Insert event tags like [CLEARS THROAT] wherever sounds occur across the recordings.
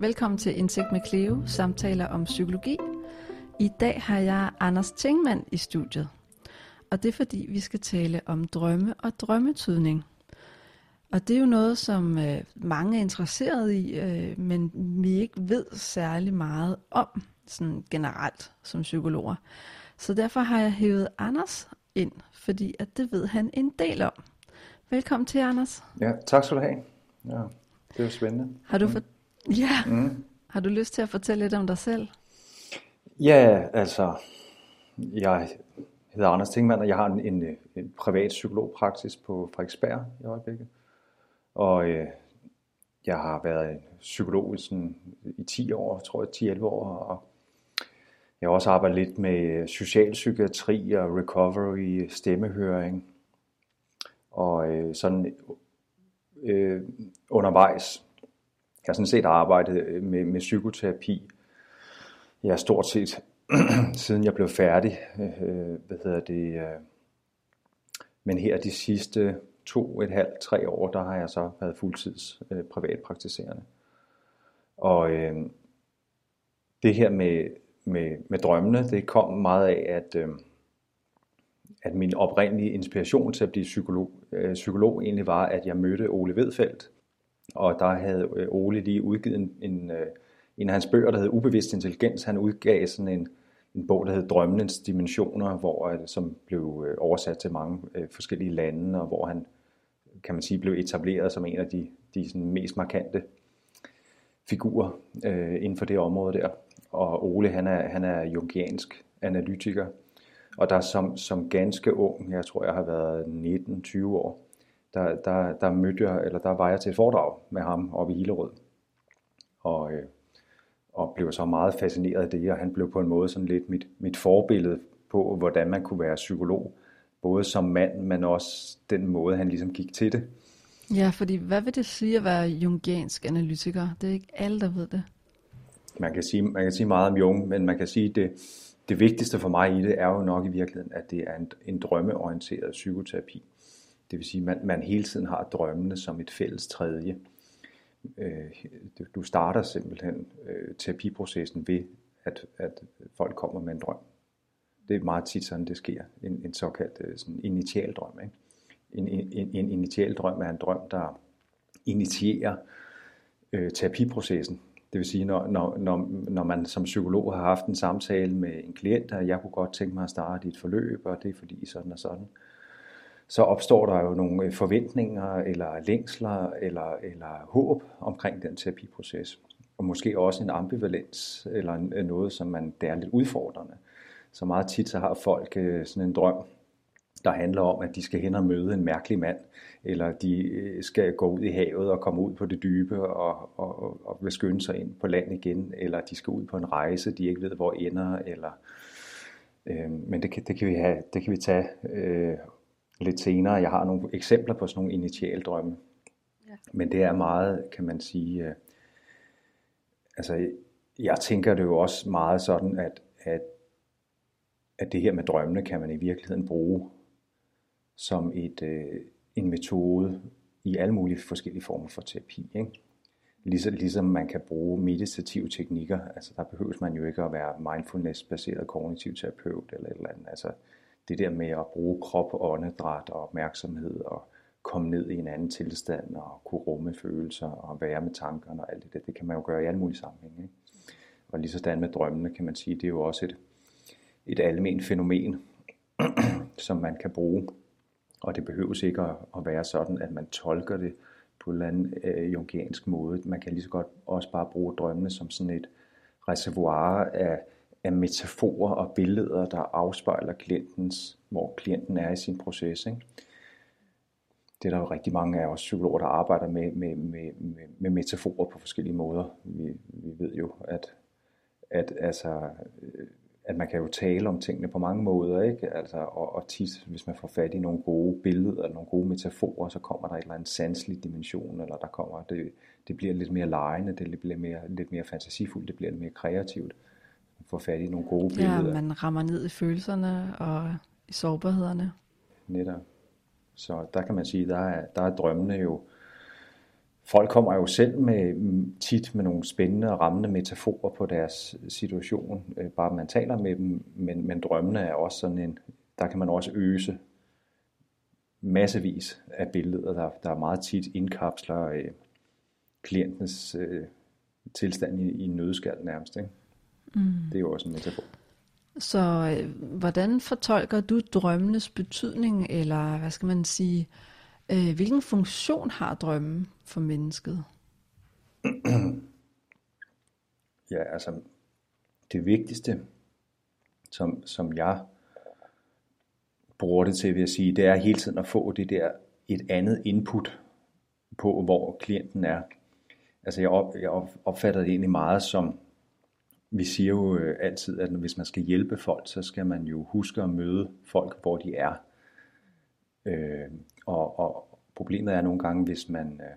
Velkommen til Indsigt med Cleo, samtaler om psykologi. I dag har jeg Anders Tingmann i studiet. Og det er fordi, vi skal tale om drømme og drømmetydning. Og det er jo noget, som øh, mange er interesseret i, øh, men vi ikke ved særlig meget om, sådan generelt som psykologer. Så derfor har jeg hævet Anders ind, fordi at det ved han en del om. Velkommen til, Anders. Ja, tak skal du have. Ja, det er jo spændende. Har du, for... ja. Mm. har du lyst til at fortælle lidt om dig selv? Ja, altså, jeg hedder Anders Tingmann, og jeg har en, en, en privat psykologpraksis på Frederiksberg i øjeblikket. Og øh, jeg har været psykolog i, sådan, i 10 år, tror jeg, 10-11 år, og jeg har også arbejdet lidt med socialpsykiatri og recovery, stemmehøring, og øh, sådan øh, undervejs. Jeg har sådan set arbejdet øh, med, med psykoterapi. Jeg har stort set, [CLEARS THROAT] siden jeg blev færdig, øh, hvad hedder det, øh, men her de sidste to, et halvt, tre år, der har jeg så været fuldtids øh, privatpraktiserende. Og øh, det her med, med, med drømmene, det kom meget af, at, øh, at min oprindelige inspiration til at blive psykolog, øh, psykolog egentlig var, at jeg mødte Ole Vedfeldt, og der havde øh, Ole lige udgivet en, en, øh, en af hans bøger, der hed Ubevidst Intelligens. Han udgav sådan en, en bog, der hed Drømmens Dimensioner, hvor, øh, som blev oversat til mange forskellige lande, og hvor han kan man sige, blev etableret som en af de, de sådan mest markante figurer øh, inden for det område der. Og Ole, han er, han er jungiansk analytiker, og der som, som ganske ung, jeg tror jeg har været 19-20 år, der, der, der mødte jeg, eller der var jeg til et foredrag med ham oppe i Hillerød. Og, øh, og blev så meget fascineret af det, og han blev på en måde sådan lidt mit, mit forbillede på, hvordan man kunne være psykolog både som mand, men også den måde, han ligesom gik til det. Ja, fordi hvad vil det sige at være jungiansk analytiker? Det er ikke alle, der ved det. Man kan sige, man kan sige meget om Jung, men man kan sige, at det, det vigtigste for mig i det er jo nok i virkeligheden, at det er en, en drømmeorienteret psykoterapi. Det vil sige, at man, man hele tiden har drømmene som et fælles tredje. Øh, du starter simpelthen øh, terapiprocessen ved, at, at folk kommer med en drøm. Det er meget tit sådan, det sker. En, en såkaldt øh, sådan initial drøm. Ikke? En, en, en initial drøm er en drøm, der initierer øh, terapiprocessen. Det vil sige, når, når, når, når man som psykolog har haft en samtale med en klient, at jeg kunne godt tænke mig at starte et forløb, og det er fordi sådan og sådan, så opstår der jo nogle øh, forventninger, eller længsler, eller, eller håb omkring den terapiproces. Og måske også en ambivalens, eller øh, noget, som man, det er lidt udfordrende. Så meget tit så har folk øh, sådan en drøm, der handler om, at de skal hen og møde en mærkelig mand, eller de skal gå ud i havet og komme ud på det dybe og, og, og vil skynde sig ind på land igen, eller de skal ud på en rejse, de ikke ved, hvor ender, eller... Øh, men det kan, det, kan vi have, det kan vi tage øh, lidt senere. Jeg har nogle eksempler på sådan nogle initialdrømme. Ja. Men det er meget, kan man sige... Øh, altså, jeg tænker det jo også meget sådan, at, at at det her med drømmene kan man i virkeligheden bruge som et, øh, en metode i alle mulige forskellige former for terapi. Ikke? Ligesom, ligesom man kan bruge meditative teknikker, altså der behøves man jo ikke at være mindfulness-baseret kognitiv terapeut eller et eller andet. Altså det der med at bruge krop, åndedræt og opmærksomhed og komme ned i en anden tilstand og kunne rumme følelser og være med tankerne og alt det der, det kan man jo gøre i alle mulige sammenhænge. Ikke? Og lige sådan med drømmene kan man sige, det er jo også et, et almen fænomen, [CLEARS THROAT] som man kan bruge. Og det behøves ikke at være sådan, at man tolker det på en eller anden øh, jungiansk måde. Man kan lige så godt også bare bruge drømmene som sådan et reservoir af, af metaforer og billeder, der afspejler klientens, hvor klienten er i sin proces. Ikke? Det er der jo rigtig mange af os psykologer, der arbejder med, med, med, med, med metaforer på forskellige måder. Vi, vi ved jo, at, at altså, at man kan jo tale om tingene på mange måder, ikke? Altså, og, og tit, hvis man får fat i nogle gode billeder, eller nogle gode metaforer, så kommer der et eller andet sanselig dimension, eller der kommer, det, det bliver lidt mere lejende, det bliver mere, lidt mere fantasifuldt, det bliver lidt mere kreativt. Øh, får fat i nogle gode billeder. Ja, man rammer ned i følelserne og i sårbarhederne. Netop. Så der kan man sige, der er, der er drømmene jo folk kommer jo selv med tit med nogle spændende og rammende metaforer på deres situation, øh, bare man taler med dem, men, men drømmene er også sådan en, der kan man også øse massevis af billeder, der, der meget tit indkapsler øh, klientens øh, tilstand i, i nødskald nærmest. Ikke? Mm. Det er jo også en metafor. Så øh, hvordan fortolker du drømmenes betydning, eller hvad skal man sige, øh, hvilken funktion har drømmen for mennesket? [CLEARS THROAT] ja, altså det vigtigste, som, som jeg bruger det til, vil jeg sige, det er hele tiden at få det der et andet input på, hvor klienten er. Altså jeg, op, jeg opfatter det egentlig meget som, vi siger jo øh, altid, at hvis man skal hjælpe folk, så skal man jo huske at møde folk, hvor de er. Øh, og, og problemet er nogle gange, hvis man, øh,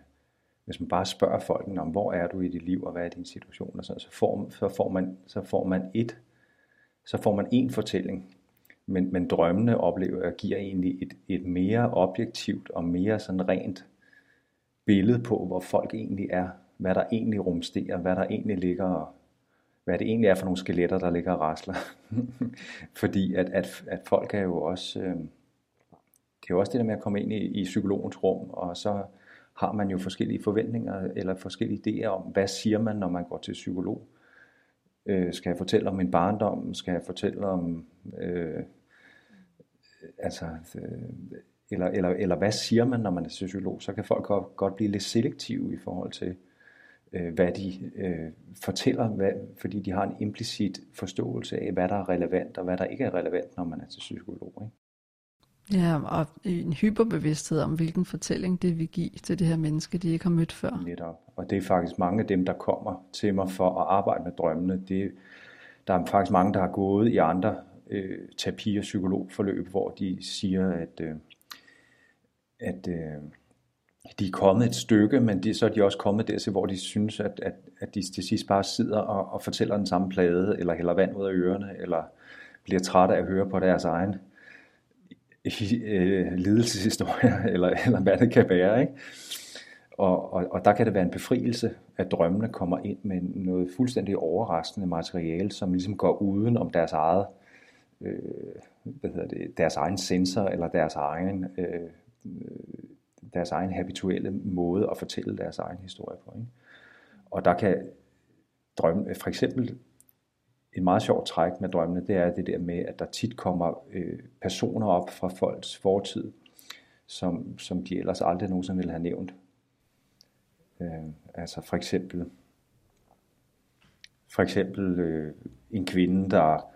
hvis man bare spørger folk om, hvor er du i dit liv, og hvad er din situation, og sådan, så, får, så, får man, så får man et, så får man en fortælling. Men, men drømmene oplever og giver egentlig et, et mere objektivt og mere sådan rent billede på, hvor folk egentlig er, hvad der egentlig rumsterer, hvad der egentlig ligger hvad det egentlig er for nogle skeletter, der ligger og rasler. [LAUGHS] Fordi at, at, at folk er jo også, øh, det er jo også det der med at komme ind i, i psykologens rum, og så har man jo forskellige forventninger eller forskellige idéer om, hvad siger man, når man går til psykolog. Øh, skal jeg fortælle om min barndom? Skal jeg fortælle om, øh, altså, øh, eller, eller, eller hvad siger man, når man er psykolog? Så kan folk godt, godt blive lidt selektive i forhold til, øh, hvad de øh, fortæller, hvad, fordi de har en implicit forståelse af, hvad der er relevant og hvad der ikke er relevant, når man er til psykolog. Ikke? Ja, og en hyperbevidsthed om, hvilken fortælling det vil give til det her menneske, de ikke har mødt før. Netop. Og det er faktisk mange af dem, der kommer til mig for at arbejde med drømmene. Det, der er faktisk mange, der har gået i andre øh, terapi- og psykologforløb, hvor de siger, at, øh, at øh, de er kommet et stykke, men de, så er de også kommet der hvor de synes, at, at, at de til sidst bare sidder og, og fortæller den samme plade, eller hælder vand ud af ørerne, eller bliver trætte af at høre på deres egen øh, lidelseshistorie, [LAUGHS] eller, eller hvad det kan være. Ikke? Og, og, og der kan det være en befrielse, at drømmene kommer ind med noget fuldstændig overraskende materiale, som ligesom går uden om deres eget, øh, hvad hedder det, deres egen sensor, eller deres egen øh, deres egen habituelle måde at fortælle deres egen historie på. Ikke? Og der kan drømme, for eksempel en meget sjov træk med drømmene, det er det der med, at der tit kommer øh, personer op fra folks fortid, som, som de ellers aldrig nogensinde ville have nævnt. Øh, altså for eksempel, for eksempel øh, en kvinde, der,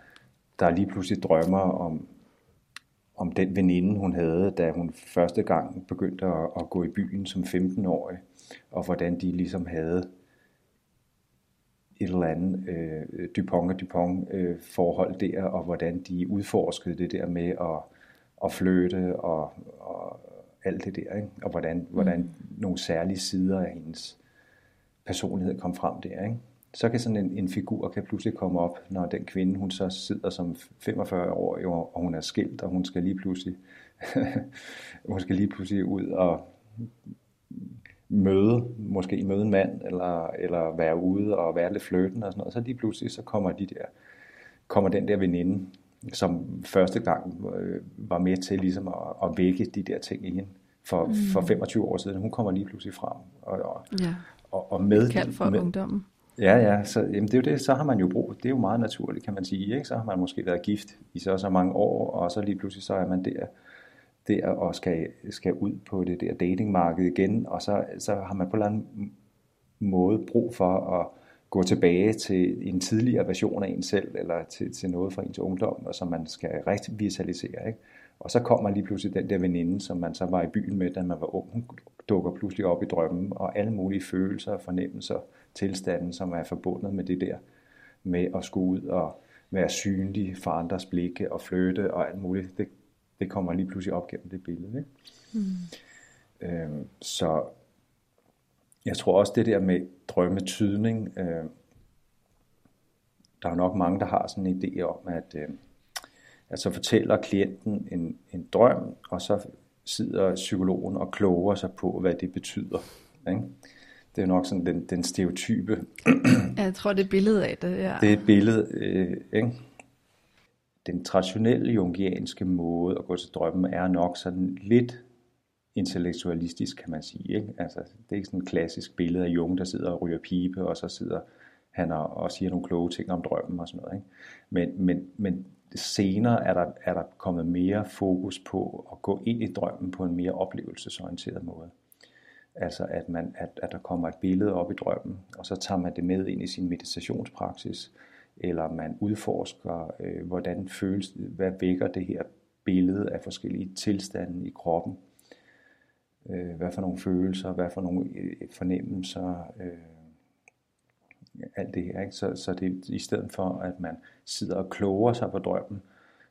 der lige pludselig drømmer om, om den veninde, hun havde, da hun første gang begyndte at, at gå i byen som 15-årig, og hvordan de ligesom havde et eller andet øh, Dupont og Dupont øh, forhold der, og hvordan de udforskede det der med at, at flytte og, og alt det der, ikke? og hvordan, mm. hvordan nogle særlige sider af hendes personlighed kom frem der. Ikke? Så kan sådan en, en figur kan pludselig komme op, når den kvinde, hun så sidder som 45 år, og hun er skilt, og hun skal lige pludselig, [LAUGHS] hun skal lige pludselig ud og møde, måske møde en mand, eller, eller være ude og være lidt fløten og sådan noget, så lige pludselig så kommer de der, kommer den der veninde, som første gang øh, var med til ligesom at, at vække de der ting i hende for, mm. for 25 år siden. Hun kommer lige pludselig frem. Og, og, ja. og, og med, Kald for med, ungdommen. Ja, ja, så, jamen det er jo det, så har man jo brug, det er jo meget naturligt, kan man sige, ikke? så har man måske været gift i så så mange år, og så lige pludselig så er man der, der og skal, skal ud på det der datingmarked igen, og så, så har man på en eller anden måde brug for at gå tilbage til en tidligere version af en selv, eller til, til noget fra ens ungdom, og som man skal revitalisere. Ikke? Og så kommer lige pludselig den der veninde, som man så var i byen med, da man var ung, hun dukker pludselig op i drømmen, og alle mulige følelser og fornemmelser tilstanden, som er forbundet med det der, med at skulle ud og være synlig for andres blikke og flytte og alt muligt, det, det kommer lige pludselig op gennem det billede. Ikke? Mm. Øhm, så jeg tror også det der med drømmetydning, øh, der er nok mange, der har sådan en idé om, at, øh, at så fortæller klienten en, en drøm, og så sidder psykologen og kloger sig på, hvad det betyder. Ikke? Det er nok sådan den, den stereotype. jeg tror, det er billedet af det, ja. Det er et billede, øh, ikke? Den traditionelle jungianske måde at gå til drømmen er nok sådan lidt intellektualistisk, kan man sige. Ikke? Altså, det er ikke sådan et klassisk billede af Jung, der sidder og ryger pibe, og så sidder han og, og siger nogle kloge ting om drømmen og sådan noget. Ikke? Men, men, men senere er der, er der kommet mere fokus på at gå ind i drømmen på en mere oplevelsesorienteret måde. Altså at, man, at, at der kommer et billede op i drømmen, og så tager man det med ind i sin meditationspraksis, eller man udforsker, øh, hvordan føles, hvad vækker det her billede af forskellige tilstande i kroppen. Øh, hvad for nogle følelser, hvad for nogle øh, fornemmelser, øh, alt det her. Ikke? Så, så det i stedet for, at man sidder og kloger sig på drømmen,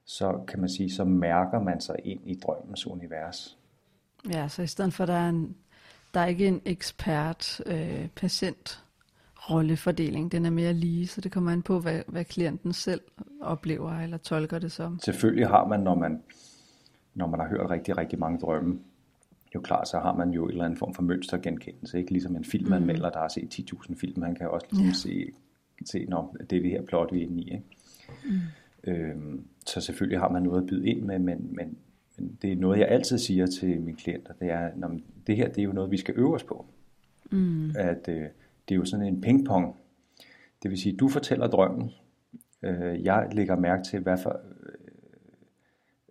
så kan man sige, så mærker man sig ind i drømmens univers. Ja, så i stedet for, at der er, en, der er ikke en ekspert øh, patient rollefordeling, den er mere lige, så det kommer an på, hvad, hvad klienten selv oplever eller tolker det som. Selvfølgelig har man, når man, når man har hørt rigtig, rigtig mange drømme, jo klart, så har man jo en eller anden form for mønstergenkendelse, ikke? Ligesom en filmanmelder, mm. der har set 10.000 film, han kan også ligesom ja. se, se når det er det her plot, vi er inde i. Ikke? Mm. Øhm, så selvfølgelig har man noget at byde ind med, men, men, men det er noget, jeg altid siger til mine klienter, det er, når det her det er jo noget, vi skal øve os på. Mm. At øh, det er jo sådan en pingpong. Det vil sige, du fortæller drømmen, øh, jeg lægger mærke til, hvad for, øh,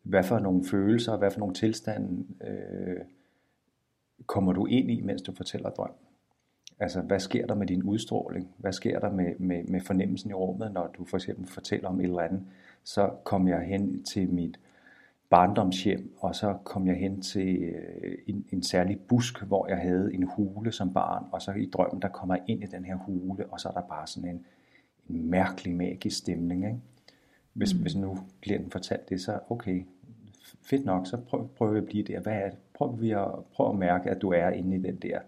hvad for nogle følelser, hvad for nogle tilstande øh, kommer du ind i, mens du fortæller drøm? Altså, hvad sker der med din udstråling? Hvad sker der med, med, med fornemmelsen i rummet, når du for eksempel fortæller om et eller andet? Så kom jeg hen til mit barndomshjem, og så kom jeg hen til øh, en, en særlig busk, hvor jeg havde en hule som barn, og så i drømmen, der kommer jeg ind i den her hule, og så er der bare sådan en, en mærkelig, magisk stemning. Ikke? Hvis, mm. hvis nu klienten fortalte det, så okay, fedt nok, så prøv, prøv at blive der. Hvad er det? Prøv, vi at, prøv at mærke, at du er inde i den der,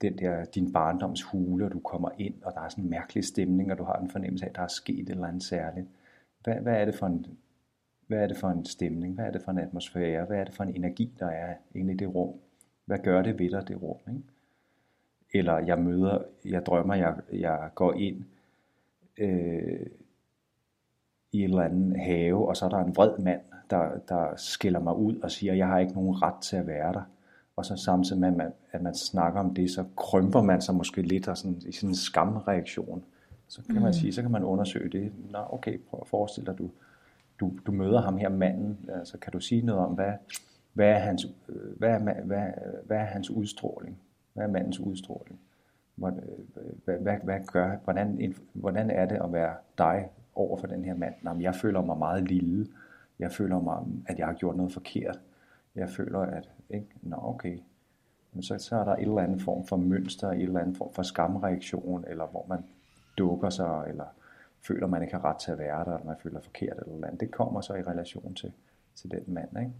den der din barndoms hule, og du kommer ind, og der er sådan en mærkelig stemning, og du har en fornemmelse af, at der er sket et eller andet særligt. Hvad, hvad, er det for en, hvad er det for en stemning? Hvad er det for en atmosfære? Hvad er det for en energi, der er inde i det rum? Hvad gør det ved dig, det rum? Ikke? Eller jeg møder, jeg drømmer, jeg, jeg går ind øh, i en eller anden have, og så er der en vred mand, der, der skiller mig ud og siger, jeg har ikke nogen ret til at være der. Og så samtidig med, at man, at man snakker om det, så krymper man sig måske lidt og sådan, i sådan en skamreaktion. Så kan mm. man sige, så kan man undersøge det. Nå, okay, prøv at forestille dig, du, du, du møder ham her manden, altså kan du sige noget om, hvad, hvad, er, hans, hvad, er, hvad, hvad er hans udstråling? Hvad er mandens udstråling? Hvad, hvad, hvad, hvad gør, hvordan, hvordan er det at være dig over for den her mand? Jamen, jeg føler mig meget lille. Jeg føler mig, at jeg har gjort noget forkert. Jeg føler, at, ikke? Nå, okay. Men så, så er der et eller andet form for mønster, et eller andet form for skamreaktion, eller hvor man dukker sig, eller føler, man ikke har ret til at være der, eller man føler forkert, eller noget andet. Det kommer så i relation til, til den mand, ikke?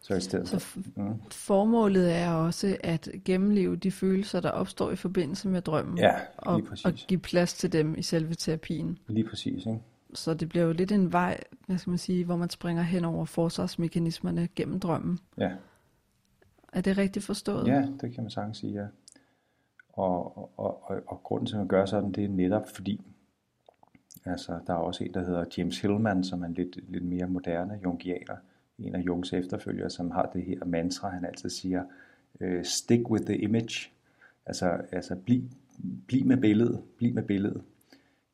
Så, i stedet så for, mm. formålet er også at gennemleve de følelser, der opstår i forbindelse med drømmen, ja, og, og give plads til dem i selve terapien. Lige præcis, ikke? Så det bliver jo lidt en vej, hvad skal man sige, hvor man springer hen over forsvarsmekanismerne gennem drømmen. Ja. Er det rigtigt forstået? Ja, det kan man sagtens sige, ja. Og, og, og, og grunden til, at man gør sådan, det er netop fordi, altså der er også en, der hedder James Hillman, som er en lidt, lidt mere moderne jungianer, en af Jungs efterfølgere, som har det her mantra, han altid siger, uh, stick with the image, altså, altså bliv, bliv med billedet, bliv med billedet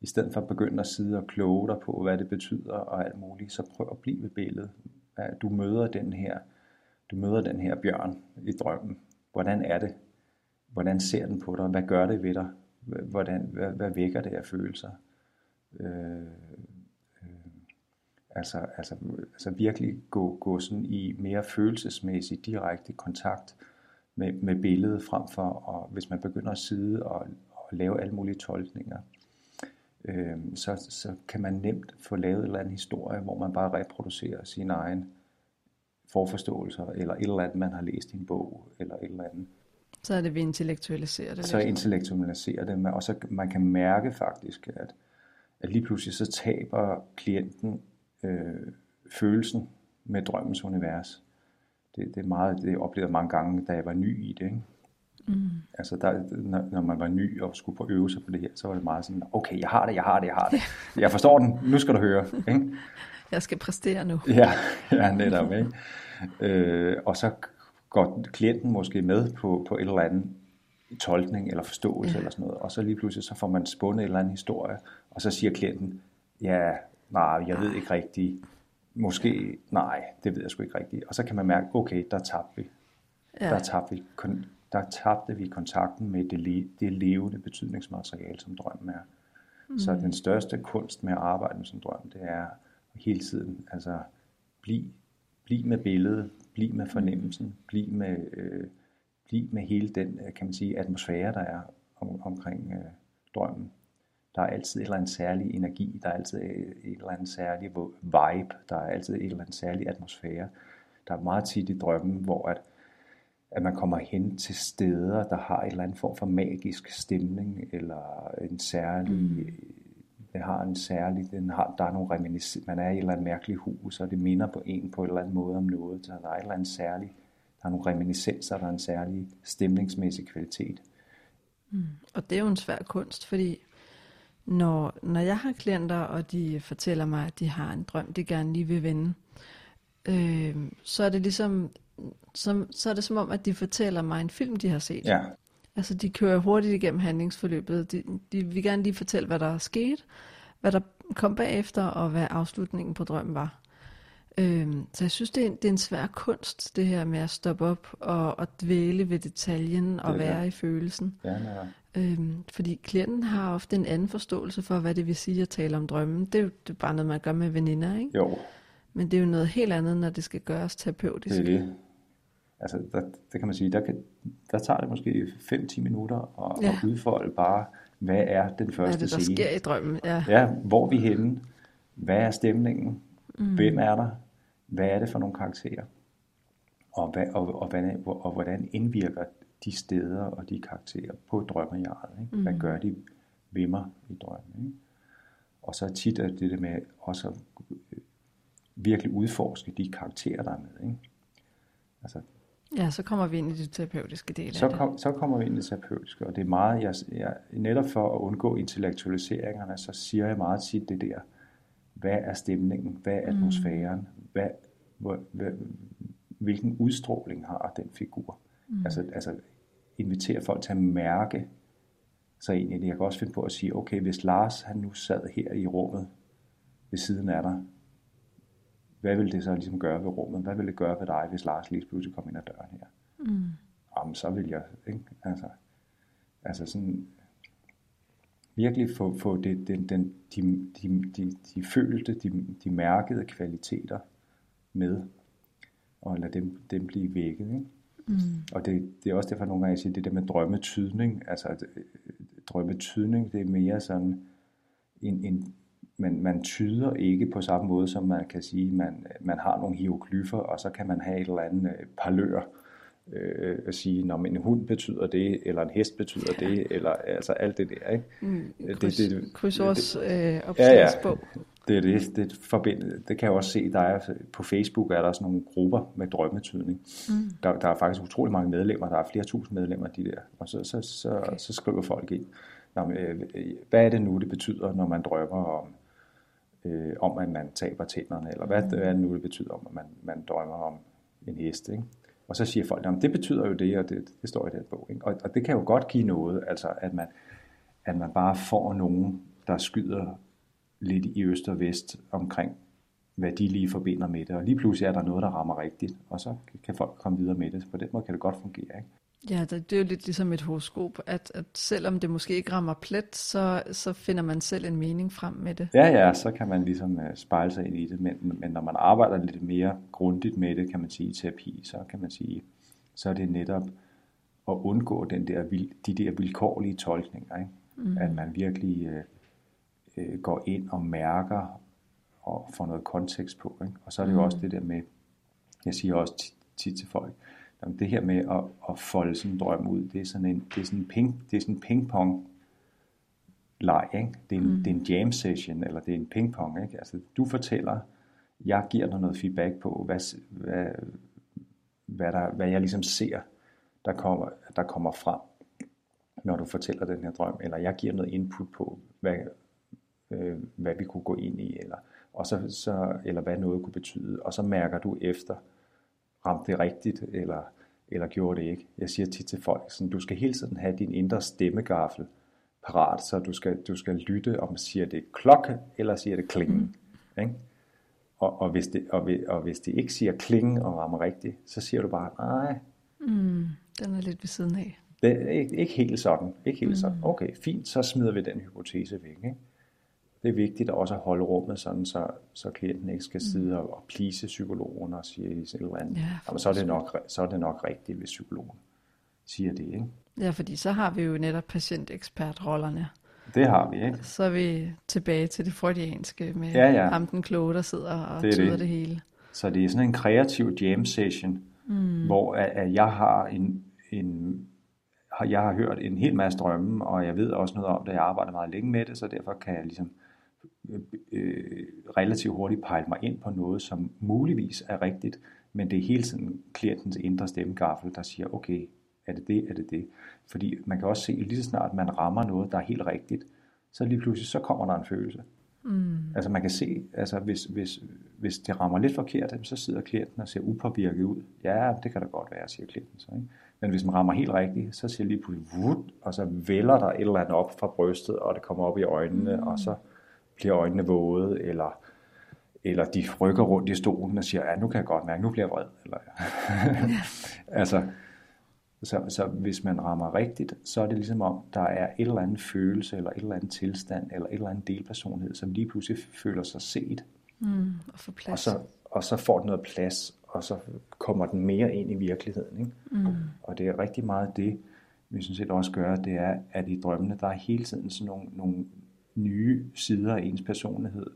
i stedet for at begynde at sidde og kloge dig på, hvad det betyder og alt muligt, så prøv at blive ved billedet. Du møder den her, du møder den her bjørn i drømmen. Hvordan er det? Hvordan ser den på dig? Hvad gør det ved dig? Hvordan, hvad, hvad vækker det af følelser? Øh, øh, altså, altså, altså virkelig gå, gå sådan i mere følelsesmæssig direkte kontakt med, med billedet frem for, og hvis man begynder at sidde og, og lave alle mulige tolkninger, øh, så, så kan man nemt få lavet en eller anden historie, hvor man bare reproducerer sin egen forforståelser, eller et eller andet, man har læst i en bog, eller et eller andet. Så er det, vi intellektualiserer det. Så lidt. intellektualiserer det, og så man kan mærke faktisk, at, at lige pludselig så taber klienten øh, følelsen med drømmens univers. Det, det er meget, det jeg oplevede mange gange, da jeg var ny i det. Ikke? Mm. Altså der, når, man var ny og skulle på øve sig på det her, så var det meget sådan, okay, jeg har det, jeg har det, jeg har det. [LAUGHS] Jeg forstår den, nu skal du høre. Ikke? Jeg skal præstere nu. Ja, [LAUGHS] ja netop. Ikke? Øh, og så går klienten måske med på, på et eller andet tolkning eller forståelse ja. eller sådan noget, og så lige pludselig så får man spundet en eller anden historie, og så siger klienten, ja, nej, jeg ved ikke rigtigt, måske, nej, det ved jeg sgu ikke rigtigt. Og så kan man mærke, okay, der tabte vi. Ja. Der tabte vi, der tabte vi kontakten med det, det levende betydningsmateriale, som drømmen er. Mm. Så den største kunst med at arbejde med som drøm, det er hele tiden, altså, bliv, bliv med billedet, bliv med fornemmelsen, bliv med, øh, bliv med hele den, øh, kan man sige, atmosfære, der er om, omkring øh, drømmen. Der er altid et eller andet særlig energi, der er altid et eller andet særlig vibe, der er altid et eller andet særlig atmosfære. Der er meget tit i drømmen, hvor at, at man kommer hen til steder, der har en eller anden form for magisk stemning, eller en særlig, mm. det har en særlig, den har, der er nogle reminiscenser, man er i et eller andet mærkeligt hus, og det minder på en på en eller anden måde om noget, så der er et eller andet særligt, der er nogle reminiscenser, der er en særlig stemningsmæssig kvalitet. Mm. Og det er jo en svær kunst, fordi når, når jeg har klienter, og de fortæller mig, at de har en drøm, de gerne lige vil vende, øh, så er det ligesom, som, så er det som om, at de fortæller mig en film, de har set. Ja. Altså, de kører hurtigt igennem handlingsforløbet. De, de vil gerne lige fortælle, hvad der er sket, hvad der kom bagefter, og hvad afslutningen på drømmen var. Øhm, så jeg synes, det er, det er en svær kunst, det her med at stoppe op og, og dvæle ved detaljen og være ja. i følelsen. Ja, ja. Øhm, fordi klienten har ofte en anden forståelse for, hvad det vil sige at tale om drømmen. Det er jo det er bare noget, man gør med veninder, ikke? Jo. Men det er jo noget helt andet, når det skal gøres terapeutisk. Det er det. Altså, der, det kan man sige, der, kan, der tager det måske 5-10 minutter at, ja. at udfolde bare, hvad er den første scene? Hvad er det, der sker i drømmen? Ja. ja, hvor er vi henne? Hvad er stemningen? Mm. Hvem er der? Hvad er det for nogle karakterer? Og, hvad, og, og, hvordan, og hvordan indvirker de steder og de karakterer på drømmejaret. Ikke? Mm. Hvad gør de ved mig i drømmen? Ikke? Og så tit er det det med også at virkelig udforske de karakterer, der er med. Ikke? Altså, ja, så kommer vi ind i det terapeutiske del så, kom, så kommer vi ind i det terapeutiske, og det er meget, jeg, jeg, netop for at undgå intellektualiseringerne, så siger jeg meget tit det der, hvad er stemningen, hvad er atmosfæren, mm. hvad, hvor, hvad, hvilken udstråling har den figur. Mm. Altså, altså invitere folk til at mærke sig det. Jeg kan også finde på at sige, okay, hvis Lars han nu sad her i rummet ved siden af dig, hvad vil det så ligesom gøre ved rummet? Hvad vil det gøre ved dig, hvis Lars lige pludselig kom ind ad døren her? Mm. Jamen, så vil jeg, ikke? Altså, altså sådan, virkelig få, få det, den, den, de, de, de, de følte, de, de mærkede kvaliteter med, og lade dem, dem blive vækket. Ikke? Mm. Og det, det er også derfor nogle gange, jeg siger, det der med drømmetydning, altså drømmetydning, det er mere sådan en, en man, man tyder ikke på samme måde, som man kan sige, man, man har nogle hieroglyffer, og så kan man have et eller andet øh, parlør, øh, at sige, når en hund betyder det, eller en hest betyder ja. det, eller altså alt det der. Ikke? Mm, kryds, det, det, krydsårs øh, ja, ja. Det er det. Det, forbind, det kan jeg også se, der er, på Facebook er der sådan nogle grupper med drømmetydning. Mm. Der, der er faktisk utrolig mange medlemmer, der er flere tusind medlemmer de der, og så, så, så, okay. så skriver folk ind, Nå, øh, hvad er det nu, det betyder, når man drømmer om, øh, om at man taber tænderne, eller hvad, mm. hvad er det nu, det betyder, om at man, man drømmer om en hest, ikke? Og så siger folk, at det betyder jo det, og det, det står i den bog. Ikke? Og, og det kan jo godt give noget, altså at man, at man bare får nogen, der skyder lidt i øst og vest omkring, hvad de lige forbinder med det. Og lige pludselig er der noget, der rammer rigtigt, og så kan folk komme videre med det. På den måde kan det godt fungere. Ikke? Ja, det er jo lidt ligesom et horoskop, at, at selvom det måske ikke rammer plet, så, så finder man selv en mening frem med det. Ja, ja, så kan man ligesom uh, spejle sig ind i det, men, men når man arbejder lidt mere grundigt med det, kan man sige, i terapi, så kan man sige, så er det netop at undgå den der, de der vilkårlige tolkninger, ikke? Mm. at man virkelig uh, uh, går ind og mærker og får noget kontekst på. Ikke? Og så er det jo mm. også det der med, jeg siger også tit til folk, Jamen, det her med at, at folde sådan en drøm ud, det er sådan en, det er sådan en, ping, det er sådan en pingpong leg, ikke? Det, er en, mm. det er en jam session, eller det er en pingpong, ikke? Altså, du fortæller, jeg giver dig noget feedback på, hvad, hvad, hvad, der, hvad jeg ligesom ser, der kommer, der kommer frem, når du fortæller den her drøm, eller jeg giver noget input på, hvad, øh, hvad vi kunne gå ind i, eller, og så, så, eller hvad noget kunne betyde, og så mærker du efter, ramte det rigtigt, eller, eller gjorde det ikke. Jeg siger tit til folk, sådan, du skal hele tiden have din indre stemmegaffel parat, så du skal, du skal lytte, om siger det klokke, eller siger det klinge. Mm. Ikke? Og, og, hvis det, og, og hvis det ikke siger klinge og rammer rigtigt, så siger du bare, nej. Mm, den er lidt ved siden af. Det er ikke, ikke helt sådan. Ikke helt mm. sådan. Okay, fint, så smider vi den hypotese væk. Ikke? Det er vigtigt også at holde rummet sådan, så, så klienten ikke skal sidde mm. og, og plise psykologen og sige et eller andet. Ja, Jamen, så, er det nok, så er det nok rigtigt, hvis psykologen siger det. Ikke? Ja, fordi så har vi jo netop patientekspertrollerne. Det har vi, ikke? Så er vi tilbage til det freudianske med ja, ja. ham den kloge, der sidder og det tyder det. det hele. Så det er sådan en kreativ jam session, mm. hvor at, at jeg har en, en jeg har hørt en hel masse drømme, og jeg ved også noget om det. Jeg arbejder meget længe med det, så derfor kan jeg ligesom øh, relativt hurtigt pejle mig ind på noget, som muligvis er rigtigt, men det er hele tiden klientens indre stemmegaffel, der siger, okay, er det det, er det det? Fordi man kan også se, lige så snart man rammer noget, der er helt rigtigt, så lige pludselig, så kommer der en følelse. Mm. Altså man kan se, altså hvis, hvis, hvis det rammer lidt forkert, så sidder klienten og ser upåvirket ud. Ja, det kan da godt være, siger klienten så. Ikke? Men hvis man rammer helt rigtigt, så siger lige pludselig, vut, og så vælger der et eller andet op fra brystet, og det kommer op i øjnene, mm. og så bliver øjnene våde, eller, eller de rykker rundt i stolen og siger, ja, nu kan jeg godt mærke, nu bliver jeg vred. Eller, [LAUGHS] ja. altså, så, så hvis man rammer rigtigt, så er det ligesom om, der er et eller andet følelse, eller et eller andet tilstand, eller et eller andet delpersonlighed, som lige pludselig føler sig set. Mm, og, får plads. og, så, og så får den noget plads, og så kommer den mere ind i virkeligheden. Ikke? Mm. Og det er rigtig meget det, vi synes set også gør, det er, at i drømmene, der er hele tiden sådan nogle, nogle nye sider af ens personlighed,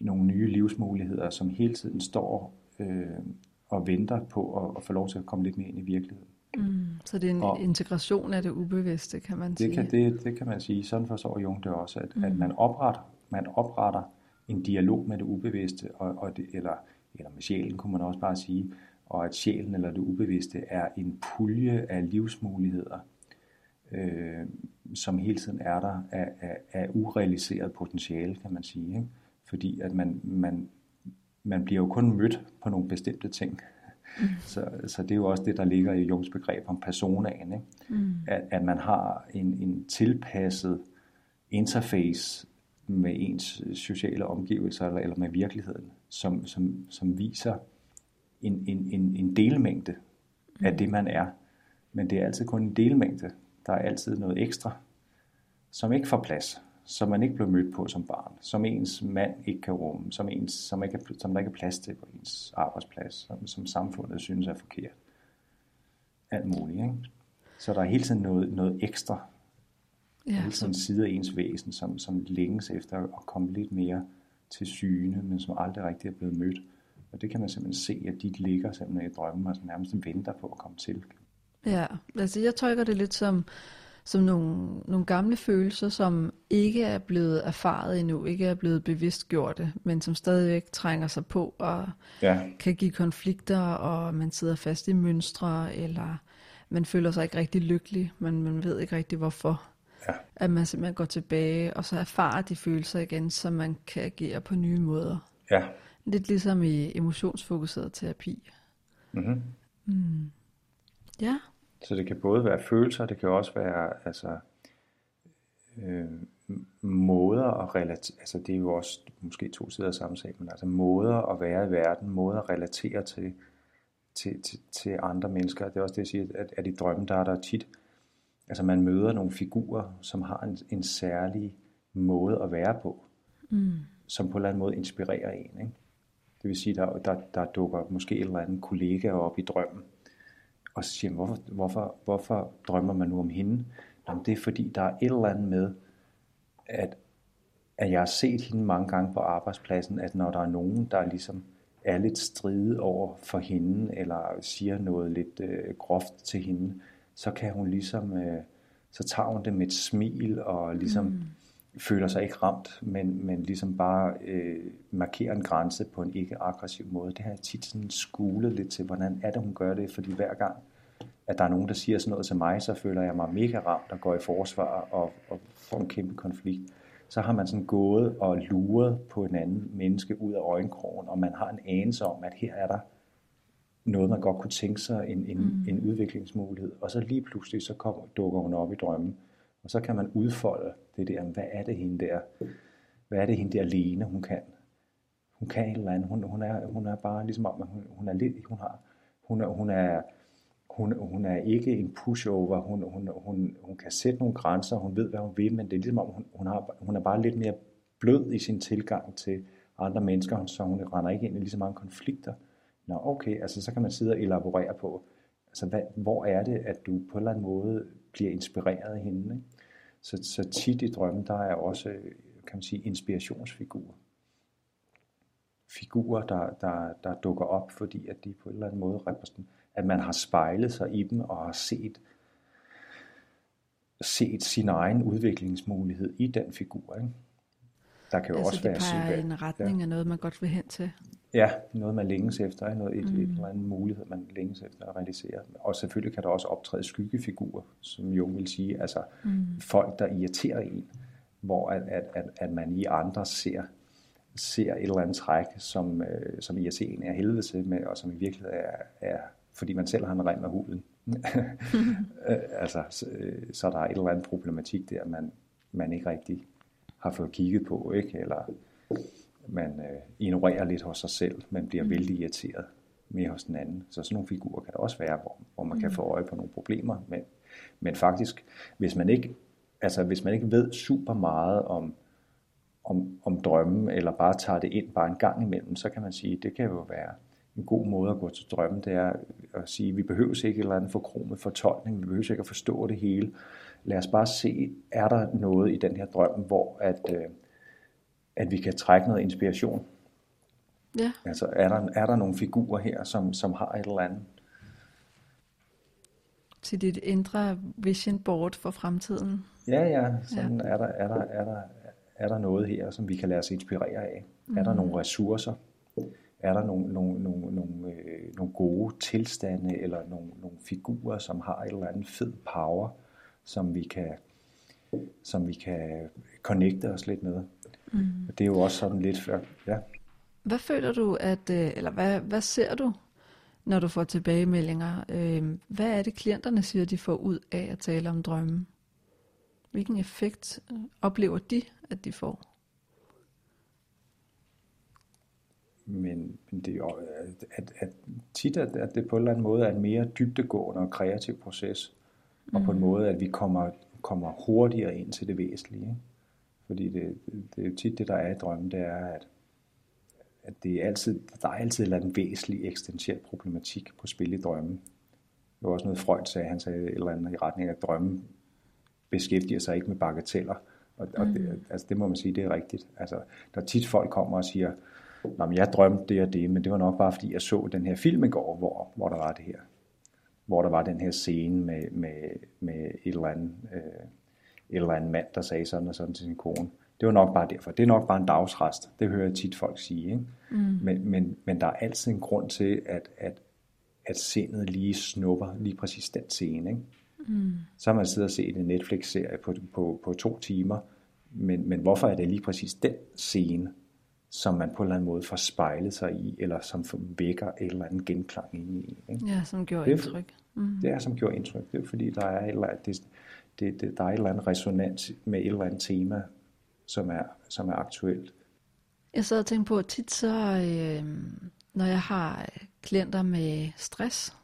nogle nye livsmuligheder, som hele tiden står øh, og venter på at, at få lov til at komme lidt mere ind i virkeligheden. Mm, så det er en og integration af det ubevidste, kan man sige. Det kan, det, det kan man sige. Sådan forstår Jung det også, at, mm. at man, opretter, man opretter en dialog med det ubevidste, og, og det, eller, eller med sjælen kunne man også bare sige, og at sjælen eller det ubevidste er en pulje af livsmuligheder, øh, som hele tiden er der af, af, af urealiseret potentiale, kan man sige. Ikke? Fordi at man, man, man bliver jo kun mødt på nogle bestemte ting. Mm. Så, så det er jo også det, der ligger i Jungs begreb om personaen. Ikke? Mm. At, at man har en, en tilpasset interface med ens sociale omgivelser eller, eller med virkeligheden, som, som, som viser en, en, en, en delmængde mm. af det, man er. Men det er altid kun en delmængde. Der er altid noget ekstra, som ikke får plads som man ikke blev mødt på som barn, som ens mand ikke kan rumme, som, ens, som, ikke er, som der ikke er plads til på ens arbejdsplads, som, som samfundet synes er forkert. Alt muligt. Ikke? Så der er hele tiden noget, noget ekstra, ja, hele tiden en side af ens væsen, som, som længes efter at komme lidt mere til syne, men som aldrig rigtig er blevet mødt. Og det kan man simpelthen se, at de ligger simpelthen i drømmen, og nærmest venter på at komme til. Ja, altså jeg tolker det lidt som, som nogle, nogle gamle følelser, som ikke er blevet erfaret endnu, ikke er blevet bevidstgjorte, men som stadigvæk trænger sig på og ja. kan give konflikter, og man sidder fast i mønstre, eller man føler sig ikke rigtig lykkelig, men man ved ikke rigtig hvorfor. Ja. At man simpelthen går tilbage, og så erfarer de følelser igen, så man kan agere på nye måder. Ja. Lidt ligesom i emotionsfokuseret terapi. Mm-hmm. Mm. Ja. Så det kan både være følelser, det kan også være altså, øh, måder at relatere, altså det er jo også måske to sider af samme sag, men altså måder at være i verden, måder at relatere til, til, til, til andre mennesker. Det er også det, jeg siger, at, at i drømmen, der er der tit, altså man møder nogle figurer, som har en, en særlig måde at være på, mm. som på en eller anden måde inspirerer en. Ikke? Det vil sige, der, der, der dukker måske en eller anden kollega op i drømmen, og så siger man, hvorfor, hvorfor, hvorfor drømmer man nu om hende? Jamen, det er fordi, der er et eller andet med, at, at jeg har set hende mange gange på arbejdspladsen, at når der er nogen, der ligesom er lidt stride over for hende, eller siger noget lidt øh, groft til hende, så kan hun ligesom, øh, så tager hun det med et smil, og ligesom mm. føler sig ikke ramt, men, men ligesom bare øh, markerer en grænse på en ikke aggressiv måde. Det har jeg tit sådan skulet lidt til, hvordan er det, hun gør det, fordi hver gang at der er nogen, der siger sådan noget til mig, så føler jeg mig mega ramt og går i forsvar og, og får en kæmpe konflikt. Så har man sådan gået og luret på en anden menneske ud af øjenkrogen, og man har en anelse om, at her er der noget, man godt kunne tænke sig, en, en, mm. en udviklingsmulighed. Og så lige pludselig, så kommer, dukker hun op i drømmen. Og så kan man udfolde det der, hvad er det hende der, hvad er det hende der alene, hun kan. Hun kan et eller andet. Hun, hun, er, hun er bare ligesom om, hun, hun er lidt, hun har, hun er, hun er, hun, hun er ikke en pushover, hun, hun, hun, hun kan sætte nogle grænser, hun ved, hvad hun vil, men det er ligesom om, hun, hun, har, hun er bare lidt mere blød i sin tilgang til andre mennesker, så hun render ikke ind i lige så mange konflikter. Nå, okay, altså så kan man sidde og elaborere på, altså hvad, hvor er det, at du på en eller anden måde bliver inspireret af hende. Ikke? Så, så tit i drømmen, der er også, kan man sige, inspirationsfigurer. Figurer, der, der, der dukker op, fordi at de på en eller anden måde repræsenterer, at man har spejlet sig i dem og har set, set sin egen udviklingsmulighed i den figur. Ikke? Der kan jo altså også det være peger i en retning ja. af noget, man godt vil hen til. Ja, noget man længes efter, noget, et, mm. et eller andet mulighed, man længes efter at realisere. Og selvfølgelig kan der også optræde skyggefigurer, som jo vil sige, altså mm. folk, der irriterer en, hvor at, at, at, at man i andre ser, ser et eller andet træk, som, øh, som en er helvede til med, og som i virkeligheden er, er fordi man selv har en rem af huden. Altså, så, øh, så der er et eller andet problematik der, man, man ikke rigtig har fået kigget på, ikke? eller man øh, ignorerer lidt hos sig selv, man bliver mm. vældig irriteret mere hos den anden. Så sådan nogle figurer kan der også være, hvor, hvor man mm. kan få øje på nogle problemer. Men, men faktisk, hvis man ikke, altså, hvis man ikke ved super meget om, om, om drømmen, eller bare tager det ind bare en gang imellem, så kan man sige, det kan jo være en god måde at gå til drømmen, det er at sige, vi behøver ikke et eller andet forkromet fortolkning, vi behøver ikke at forstå det hele. Lad os bare se, er der noget i den her drøm, hvor at, øh, at vi kan trække noget inspiration. Ja. Altså er der, er der nogle figurer her, som, som har et eller andet? Til dit indre vision board for fremtiden. Ja, ja. Sådan ja. Er, der, er, der, er, der, er der noget her, som vi kan lade os inspirere af? Mm. Er der mm. nogle ressourcer? Er der nogle, nogle, nogle, nogle, øh, nogle gode tilstande, eller nogle, nogle figurer, som har et eller andet fed power, som vi kan, som vi kan connecte os lidt med? Mm. Det er jo også sådan lidt før, ja. Hvad føler du, at, øh, eller hvad, hvad ser du, når du får tilbagemeldinger? Øh, hvad er det, klienterne siger, de får ud af at tale om drømmen? Hvilken effekt oplever de, at de får? Men, men det er jo, at, at tit at, at det på en eller anden måde er en mere dybdegående og kreativ proces, og på en mm. måde, at vi kommer, kommer hurtigere ind til det væsentlige. Ikke? Fordi det, det, det er jo tit det, der er i drømmen, det er, at, at det er altid, der er altid en væsentlig eksistentiel problematik på spil i drømmen. Det var også noget Freud sagde, han sagde et eller andet i retning af, at drømmen beskæftiger sig ikke med bagateller. Og, og det, mm. altså, det må man sige, det er rigtigt. Altså, der er tit folk kommer og siger, Nå, men jeg drømte det og det, men det var nok bare fordi, jeg så den her film i går, hvor, hvor der var det her. Hvor der var den her scene med, med, med et eller andet øh, eller en mand, der sagde sådan og sådan til sin kone. Det var nok bare derfor. Det er nok bare en dagsrest. Det hører jeg tit folk sige. Ikke? Mm. Men, men, men der er altid en grund til, at, at, at sindet lige snupper lige præcis den scene. Ikke? Mm. Så har man siddet og set en Netflix-serie på, på, på to timer, men, men hvorfor er det lige præcis den scene, som man på en eller anden måde får spejlet sig i, eller som vækker et eller andet genklang i. Ikke? Ja, som gjorde det er, indtryk. Mm. Det er, som gjorde indtryk. Det er fordi, der er et eller andet, det, det, det, der er et eller andet resonans med et eller andet tema, som er, som er aktuelt. Jeg sad og tænkte på, at tit så, øh, når jeg har klienter med stress,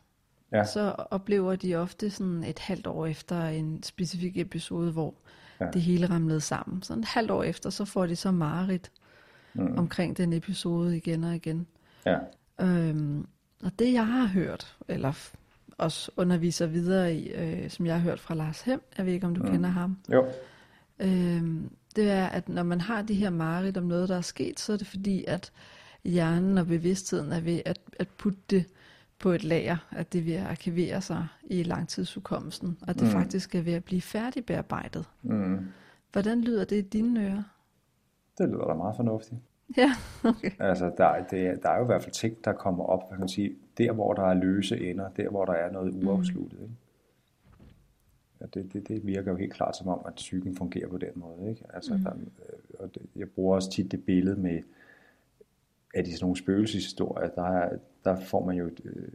ja. så oplever de ofte sådan et halvt år efter en specifik episode, hvor ja. det hele ramlede sammen. Så et halvt år efter, så får de så mareridt mm. omkring den episode igen og igen. Ja. Øhm, og det jeg har hørt, eller også underviser videre i, øh, som jeg har hørt fra Lars Hem. Jeg ved ikke, om du mm. kender ham. Jo. Øhm, det er, at når man har de her mareridt om noget, der er sket, så er det fordi, at hjernen og bevidstheden er ved at, at putte det på et lager, at det at arkivere sig i langtidshukommelsen, og det mm. faktisk er ved at blive færdigbearbejdet. Mm. Hvordan lyder det i dine ører? Det lyder da meget fornuftigt. [LAUGHS] Ja, okay. Altså, der, det, der er jo i hvert fald ting, der kommer op, man kan sige, der hvor der er løse ender, der hvor der er noget uafsluttet. Ikke? Ja, det, det, det virker jo helt klart som om, at psyken fungerer på den måde. Ikke? Altså, mm. der, og det, jeg bruger også tit det billede med, at i sådan nogle spøgelseshistorier, der, er, der får man jo, øh,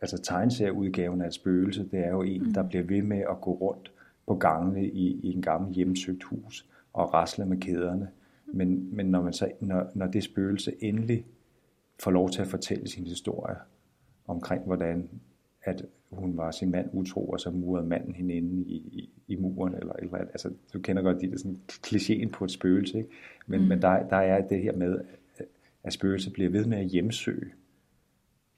altså tegneserieudgaven af et spøgelse, det er jo en, mm. der bliver ved med at gå rundt på gangene i, i en gammel hjemsøgt hus og rasle med kæderne. Men, men når, man så, når, når det spøgelse endelig får lov til at fortælle sin historie omkring, hvordan at hun var sin mand utro, og så murede manden hende inde i, i, i muren, eller, eller altså, du kender godt de der sådan klichéen på et spøgelse, ikke? Men, mm. men der, der er det her med, at spøgelser bliver ved med at hjemsøge.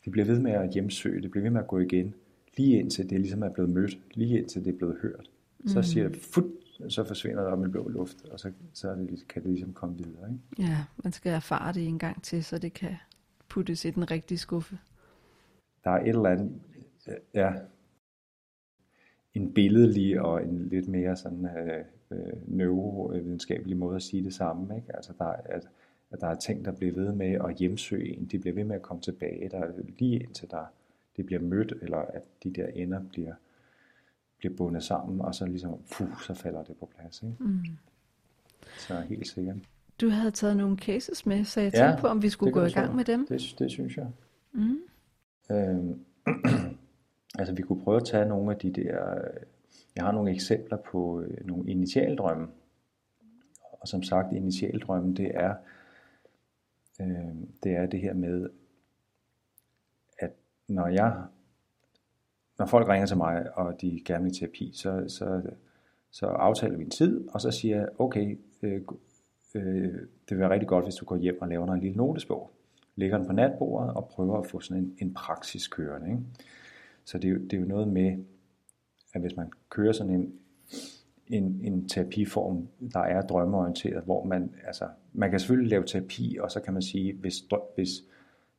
De bliver ved med at hjemsøge, det bliver ved med at gå igen, lige indtil det ligesom er blevet mødt, lige indtil det er blevet hørt. Så mm. siger det, fut, så forsvinder det op i blå luft, og så, så er det, kan det ligesom komme videre. Ikke? Ja, man skal erfare det en gang til, så det kan puttes i den rigtige skuffe. Der er et eller andet, ja, en billedlig og en lidt mere sådan øh, øh, neurovidenskabelig måde at sige det samme. Ikke? Altså der, at, at der er ting, der bliver ved med at hjemsøge en, de bliver ved med at komme tilbage, der lige indtil der, det bliver mødt, eller at de der ender bliver, bliver bundet sammen, og så ligesom, puh, så falder det på plads. Ikke? Mm. Så helt sikkert. Du havde taget nogle cases med, så jeg tænkte ja, på, om vi skulle gå i gang med dem. Det, det synes jeg. Mm. Øhm, [CLEARS THROAT] altså vi kunne prøve at tage nogle af de der, jeg har nogle eksempler på øh, nogle initialdrømme. Og som sagt, initialdrømme, det er, øh, det er det her med, at når jeg, når folk ringer til mig, og de gerne vil terapi, så, så, så aftaler vi en tid, og så siger jeg, okay, øh, øh, det vil være rigtig godt, hvis du går hjem og laver en lille notesbog. Lægger den på natbordet og prøver at få sådan en, en praksis kørende. Ikke? Så det er, jo, det er jo noget med, at hvis man kører sådan en, en, en terapiform, der er drømmeorienteret, hvor man, altså, man kan selvfølgelig lave terapi, og så kan man sige, hvis, hvis,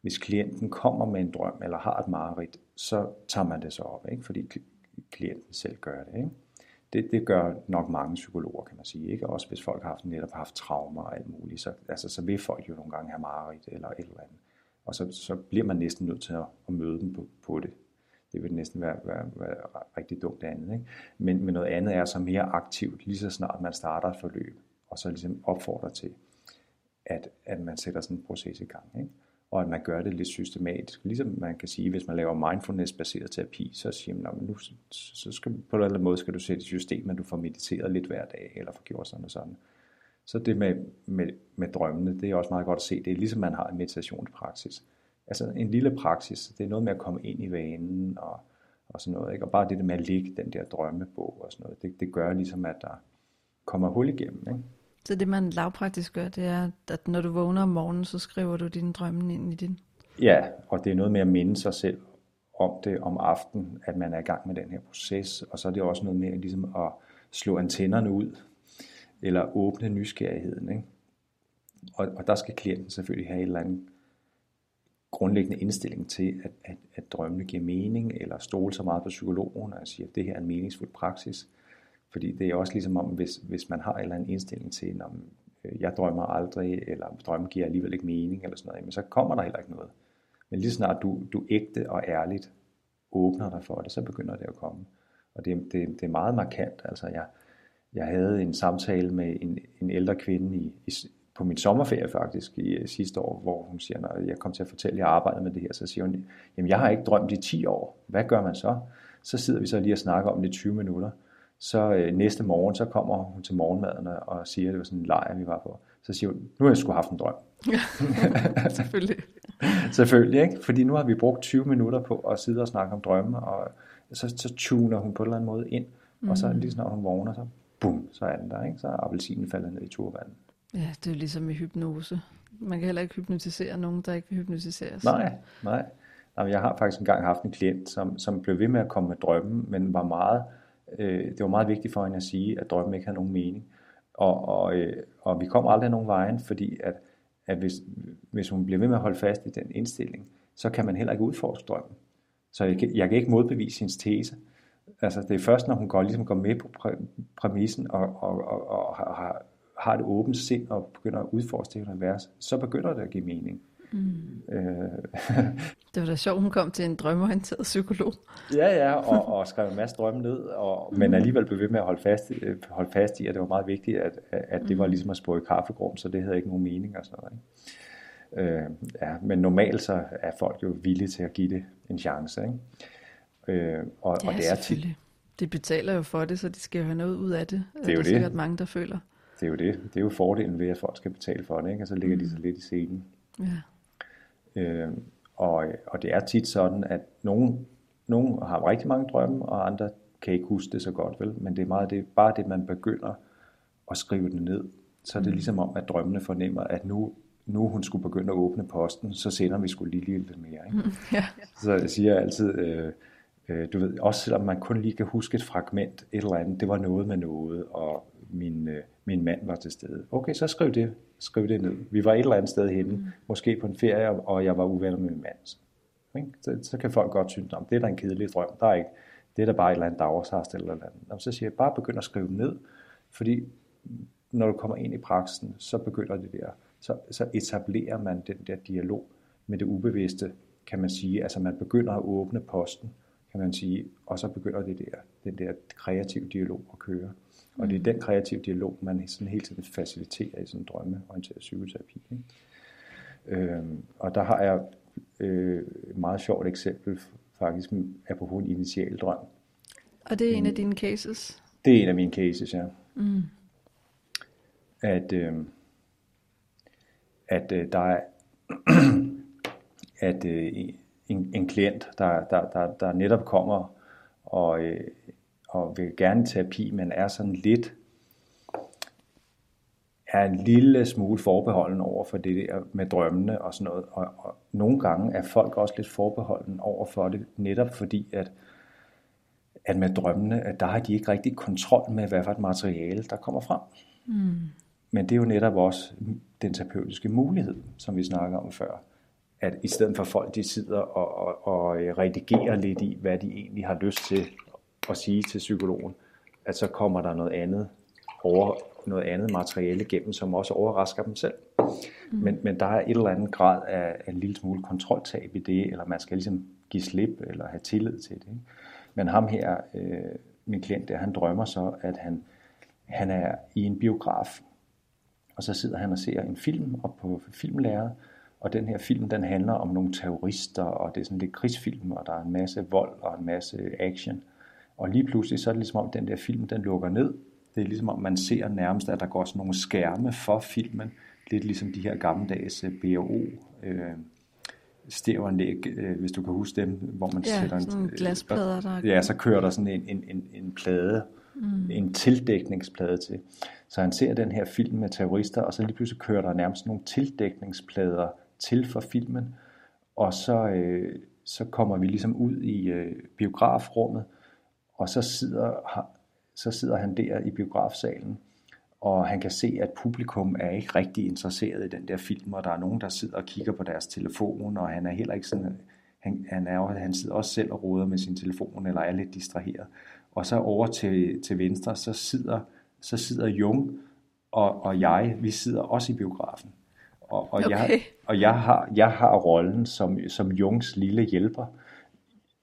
hvis klienten kommer med en drøm, eller har et mareridt, så tager man det så op, ikke? fordi klienten selv gør det. Ikke? Det, det gør nok mange psykologer, kan man sige. Ikke? Også hvis folk har haft, netop haft traumer og alt muligt, så, altså, så vil folk jo nogle gange have mareridt eller et eller andet. Og så, så bliver man næsten nødt til at, at møde dem på, på det det vil næsten være, være, være rigtig dumt andet. Ikke? Men, men noget andet er så mere aktivt, lige så snart man starter et forløb, og så ligesom opfordrer til, at, at man sætter sådan en proces i gang. Ikke? Og at man gør det lidt systematisk. Ligesom man kan sige, hvis man laver mindfulness-baseret terapi, så siger man, nu, så skal, på en eller anden måde skal du sætte et system, at du får mediteret lidt hver dag, eller får gjort sådan og sådan. Så det med, med, med drømmene, det er også meget godt at se. Det er ligesom man har en meditationspraksis altså en lille praksis. Det er noget med at komme ind i vanen og, og sådan noget. Ikke? Og bare det der med at ligge den der drømmebog og sådan noget, det, det gør ligesom, at der kommer hul igennem. Ikke? Så det man lavpraktisk gør, det er, at når du vågner om morgenen, så skriver du dine drømme ind i din? Ja, og det er noget med at minde sig selv om det om aftenen, at man er i gang med den her proces, og så er det også noget med ligesom at slå antennerne ud, eller åbne nysgerrigheden. Ikke? Og, og der skal klienten selvfølgelig have en eller anden grundlæggende indstilling til, at, at, at drømmene giver mening, eller stole så meget på psykologen og sige, at det her er en meningsfuld praksis. Fordi det er også ligesom om, hvis, hvis man har en eller anden indstilling til, om øh, jeg drømmer aldrig, eller drømmen giver alligevel ikke mening, eller sådan noget, men så kommer der heller ikke noget. Men lige snart du, du ægte og ærligt åbner dig for det, så begynder det at komme. Og det, det, det er meget markant. Altså jeg, jeg havde en samtale med en, en ældre kvinde i, i, på min sommerferie faktisk i øh, sidste år, hvor hun siger, når jeg kom til at fortælle, at jeg arbejder med det her, så siger hun, jamen jeg har ikke drømt i 10 år. Hvad gør man så? Så sidder vi så lige og snakker om det i 20 minutter. Så øh, næste morgen, så kommer hun til morgenmaden og siger, at det var sådan en lejr, vi var på. Så siger hun, nu har jeg sgu haft en drøm. [LAUGHS] Selvfølgelig. [LAUGHS] selvfølgelig, ikke? Fordi nu har vi brugt 20 minutter på at sidde og snakke om drømme, og så, så tuner hun på en eller anden måde ind, mm. og så lige snart hun vågner, så bum, så er den der, ikke? Så er appelsinen faldet ned i turvandet. Ja, det er ligesom i hypnose. Man kan heller ikke hypnotisere nogen, der ikke vil hypnotiseres. Nej, nej. Jamen, jeg har faktisk engang haft en klient, som, som blev ved med at komme med drømmen, men var meget, øh, det var meget vigtigt for hende at sige, at drømmen ikke havde nogen mening. Og, og, øh, og vi kom aldrig nogen vejen, fordi at, at hvis, hvis hun bliver ved med at holde fast i den indstilling, så kan man heller ikke udforske drømmen. Så jeg, kan, jeg kan ikke modbevise hendes tese. Altså det er først, når hun går, ligesom går med på præ, præmissen og, og, og, og har har et åbent sind og begynder at udforske det univers, så begynder det at give mening. Mm. Øh. det var da sjovt, hun kom til en drømmeorienteret psykolog. ja, ja, og, og skrev en masse drømme ned, og, mm. men alligevel blev ved med at holde fast, holde fast i, at det var meget vigtigt, at, at det var mm. ligesom at spå i kaffegrum, så det havde ikke nogen mening og sådan noget. Ikke? Øh, ja, men normalt så er folk jo villige til at give det en chance. Ikke? Øh, og, ja, og det er tit, de betaler jo for det, så de skal jo have noget ud af det. Det er jo det. Er sikkert mange, der føler. Det er jo det. Det er jo fordelen ved, at folk skal betale for det, ikke? og så ligger mm. de så lidt i scenen. Ja. Øh, og, og det er tit sådan, at nogen, nogen har rigtig mange drømme, og andre kan ikke huske det så godt, vel? Men det er meget det, bare det, man begynder at skrive det ned. Så er det mm. ligesom om, at drømmene fornemmer, at nu, nu hun skulle begynde at åbne posten, så sender vi skulle lige lidt mere. Ikke? Mm, [LAUGHS] ja. Så jeg siger altid, øh, øh, du ved, også selvom man kun lige kan huske et fragment, et eller andet, det var noget med noget, og min, øh, min mand var til stede. Okay, så skriv det, skriv det ned. Vi var et eller andet sted henne, mm. måske på en ferie, og jeg var uvenner med min mand. Ikke? Så, så kan folk godt synes, om det er da en kedelig drøm. Der er ikke, det er da bare et eller andet dagsast eller eller andet. Og så siger jeg, bare begynd at skrive ned, fordi når du kommer ind i praksisen, så begynder det der, så, så etablerer man den der dialog med det ubevidste, kan man sige. Altså man begynder at åbne posten, kan man sige, og så begynder det der, den der kreative dialog at køre. Og det er den kreative dialog, man sådan hele tiden faciliterer i sådan en drømmeorienteret psykoterapi. Ikke? Øhm, og der har jeg øh, et meget sjovt eksempel, faktisk apropos en initial drøm. Og det er en af dine cases? Det er en af mine cases, ja. Mm. At, øh, at øh, der er [CLEARS THROAT] at øh, en, en klient, der, der, der, der netop kommer og øh, og vil gerne terapi, men er sådan lidt er en lille smule forbeholden over for det der med drømmene og sådan noget. Og, og nogle gange er folk også lidt forbeholden over for det, netop fordi, at, at med drømmene, at der har de ikke rigtig kontrol med, hvad for et materiale, der kommer frem. Mm. Men det er jo netop også den terapeutiske mulighed, som vi snakker om før. At i stedet for folk, de sidder og, og, og redigerer lidt i, hvad de egentlig har lyst til at sige til psykologen, at så kommer der noget andet over noget andet materiale igennem, som også overrasker dem selv. Mm. Men, men der er et eller andet grad af, af en lille smule kontroltab i det, eller man skal ligesom give slip, eller have tillid til det. Ikke? Men ham her, øh, min klient der, han drømmer så, at han, han er i en biograf, og så sidder han og ser en film op på filmlæret, og den her film, den handler om nogle terrorister, og det er sådan lidt krigsfilm, og der er en masse vold og en masse action. Og lige pludselig, så er det ligesom om, den der film, den lukker ned. Det er ligesom om, man ser nærmest, at der går sådan nogle skærme for filmen. Lidt ligesom de her gammeldags øh, BO øh, stereoanlæg, øh, hvis du kan huske dem, hvor man ja, sætter en øh, glasplader, der Ja, så kører der sådan en, en, en, en plade, mm. en tildækningsplade til. Så han ser den her film med terrorister, og så lige pludselig kører der nærmest nogle tildækningsplader til for filmen, og så, øh, så kommer vi ligesom ud i øh, biografrummet, og så sidder, så sidder han der i biografsalen, og han kan se, at publikum er ikke rigtig interesseret i den der film, og der er nogen, der sidder og kigger på deres telefon, og han er heller ikke sådan, han, han, er, han sidder også selv og roder med sin telefon, eller er lidt distraheret. Og så over til, til venstre, så sidder, så sidder Jung og, og jeg, vi sidder også i biografen. Og, og, okay. jeg, og jeg, har, jeg har rollen som, som Jungs lille hjælper,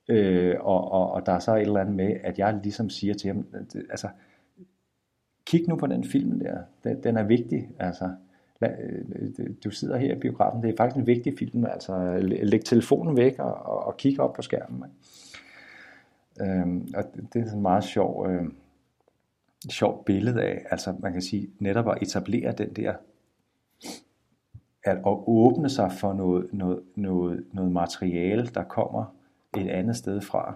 Øh, og, og, og der er så et eller andet med, at jeg ligesom siger til ham, altså, kig nu på den film der, den, den er vigtig, altså, øh, du sidder her i biografen, det er faktisk en vigtig film, altså. Læg telefonen væk og, og, og kig op på skærmen. Øhm, og det er sådan en meget sjov, øh, sjov billede af, altså man kan sige, netop at etablere den der, at, at åbne sig for noget, noget, noget, noget materiale, der kommer et andet sted fra,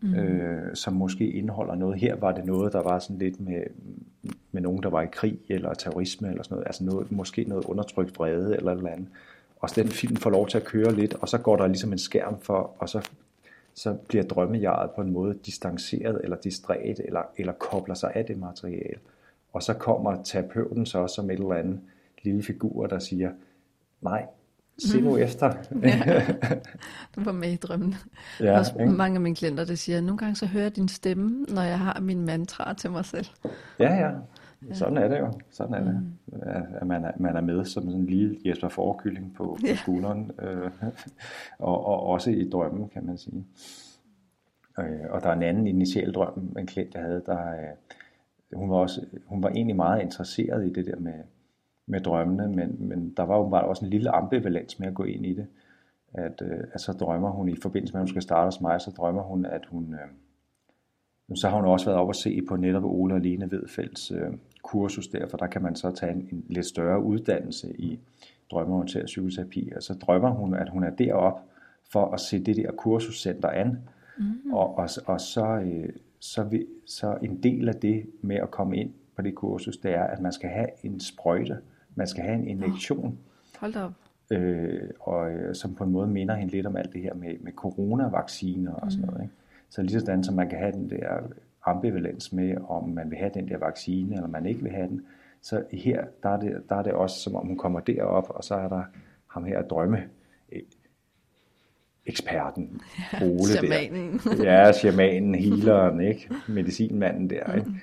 mm. øh, som måske indeholder noget. Her var det noget, der var sådan lidt med, med nogen, der var i krig eller terrorisme eller sådan noget, altså noget, måske noget undertrykt vrede eller eller andet. Og så den film får lov til at køre lidt, og så går der ligesom en skærm for, og så, så bliver drømmejaret på en måde distanceret eller distræt, eller, eller kobler sig af det materiale. Og så kommer terapeuten så som et eller andet lille figur, der siger, nej, Se nu mm. efter. [LAUGHS] ja. [LAUGHS] Du var med i drømmen. Ja, Også ikke? mange af mine klienter, der siger, nogle gange så hører jeg din stemme, når jeg har min mantra til mig selv. Ja, ja. Sådan er det jo. Sådan er mm. det. At man er, man er med som sådan en lille Jesper Forkylling på, på ja. skulderen. Øh, [LAUGHS] og, og også i drømmen, kan man sige. Øh, og der er en anden initial drøm, en klient, jeg havde, der, øh, hun, var også, hun var egentlig meget interesseret i det der med, med drømmene, men, men der var bare også en lille ambivalens med at gå ind i det. At, øh, at så drømmer hun, i forbindelse med, at hun skal starte hos mig, så drømmer hun, at hun... Øh, så har hun også været op og se på netop Ole og Lene Vedfelds øh, kursus der, for der kan man så tage en, en lidt større uddannelse i drømmeorienteret psykoterapi. Og så drømmer hun, at hun er derop for at se det der kursuscenter an, mm. og, og, og så, øh, så, vi, så en del af det med at komme ind på det kursus, det er, at man skal have en sprøjte, man skal have en injektion. Hold op. Øh, og øh, som på en måde minder hende lidt om alt det her med, med coronavacciner og sådan noget. Ikke? Så lige sådan, som man kan have den der ambivalens med, om man vil have den der vaccine, eller man ikke vil have den. Så her, der er det, der er det også, som om hun kommer derop, og så er der ham her drømme eksperten, ja, [LAUGHS] Ole shamanen. der. Ja, shamanen, healeren, ikke? medicinmanden der. Ikke? Mm.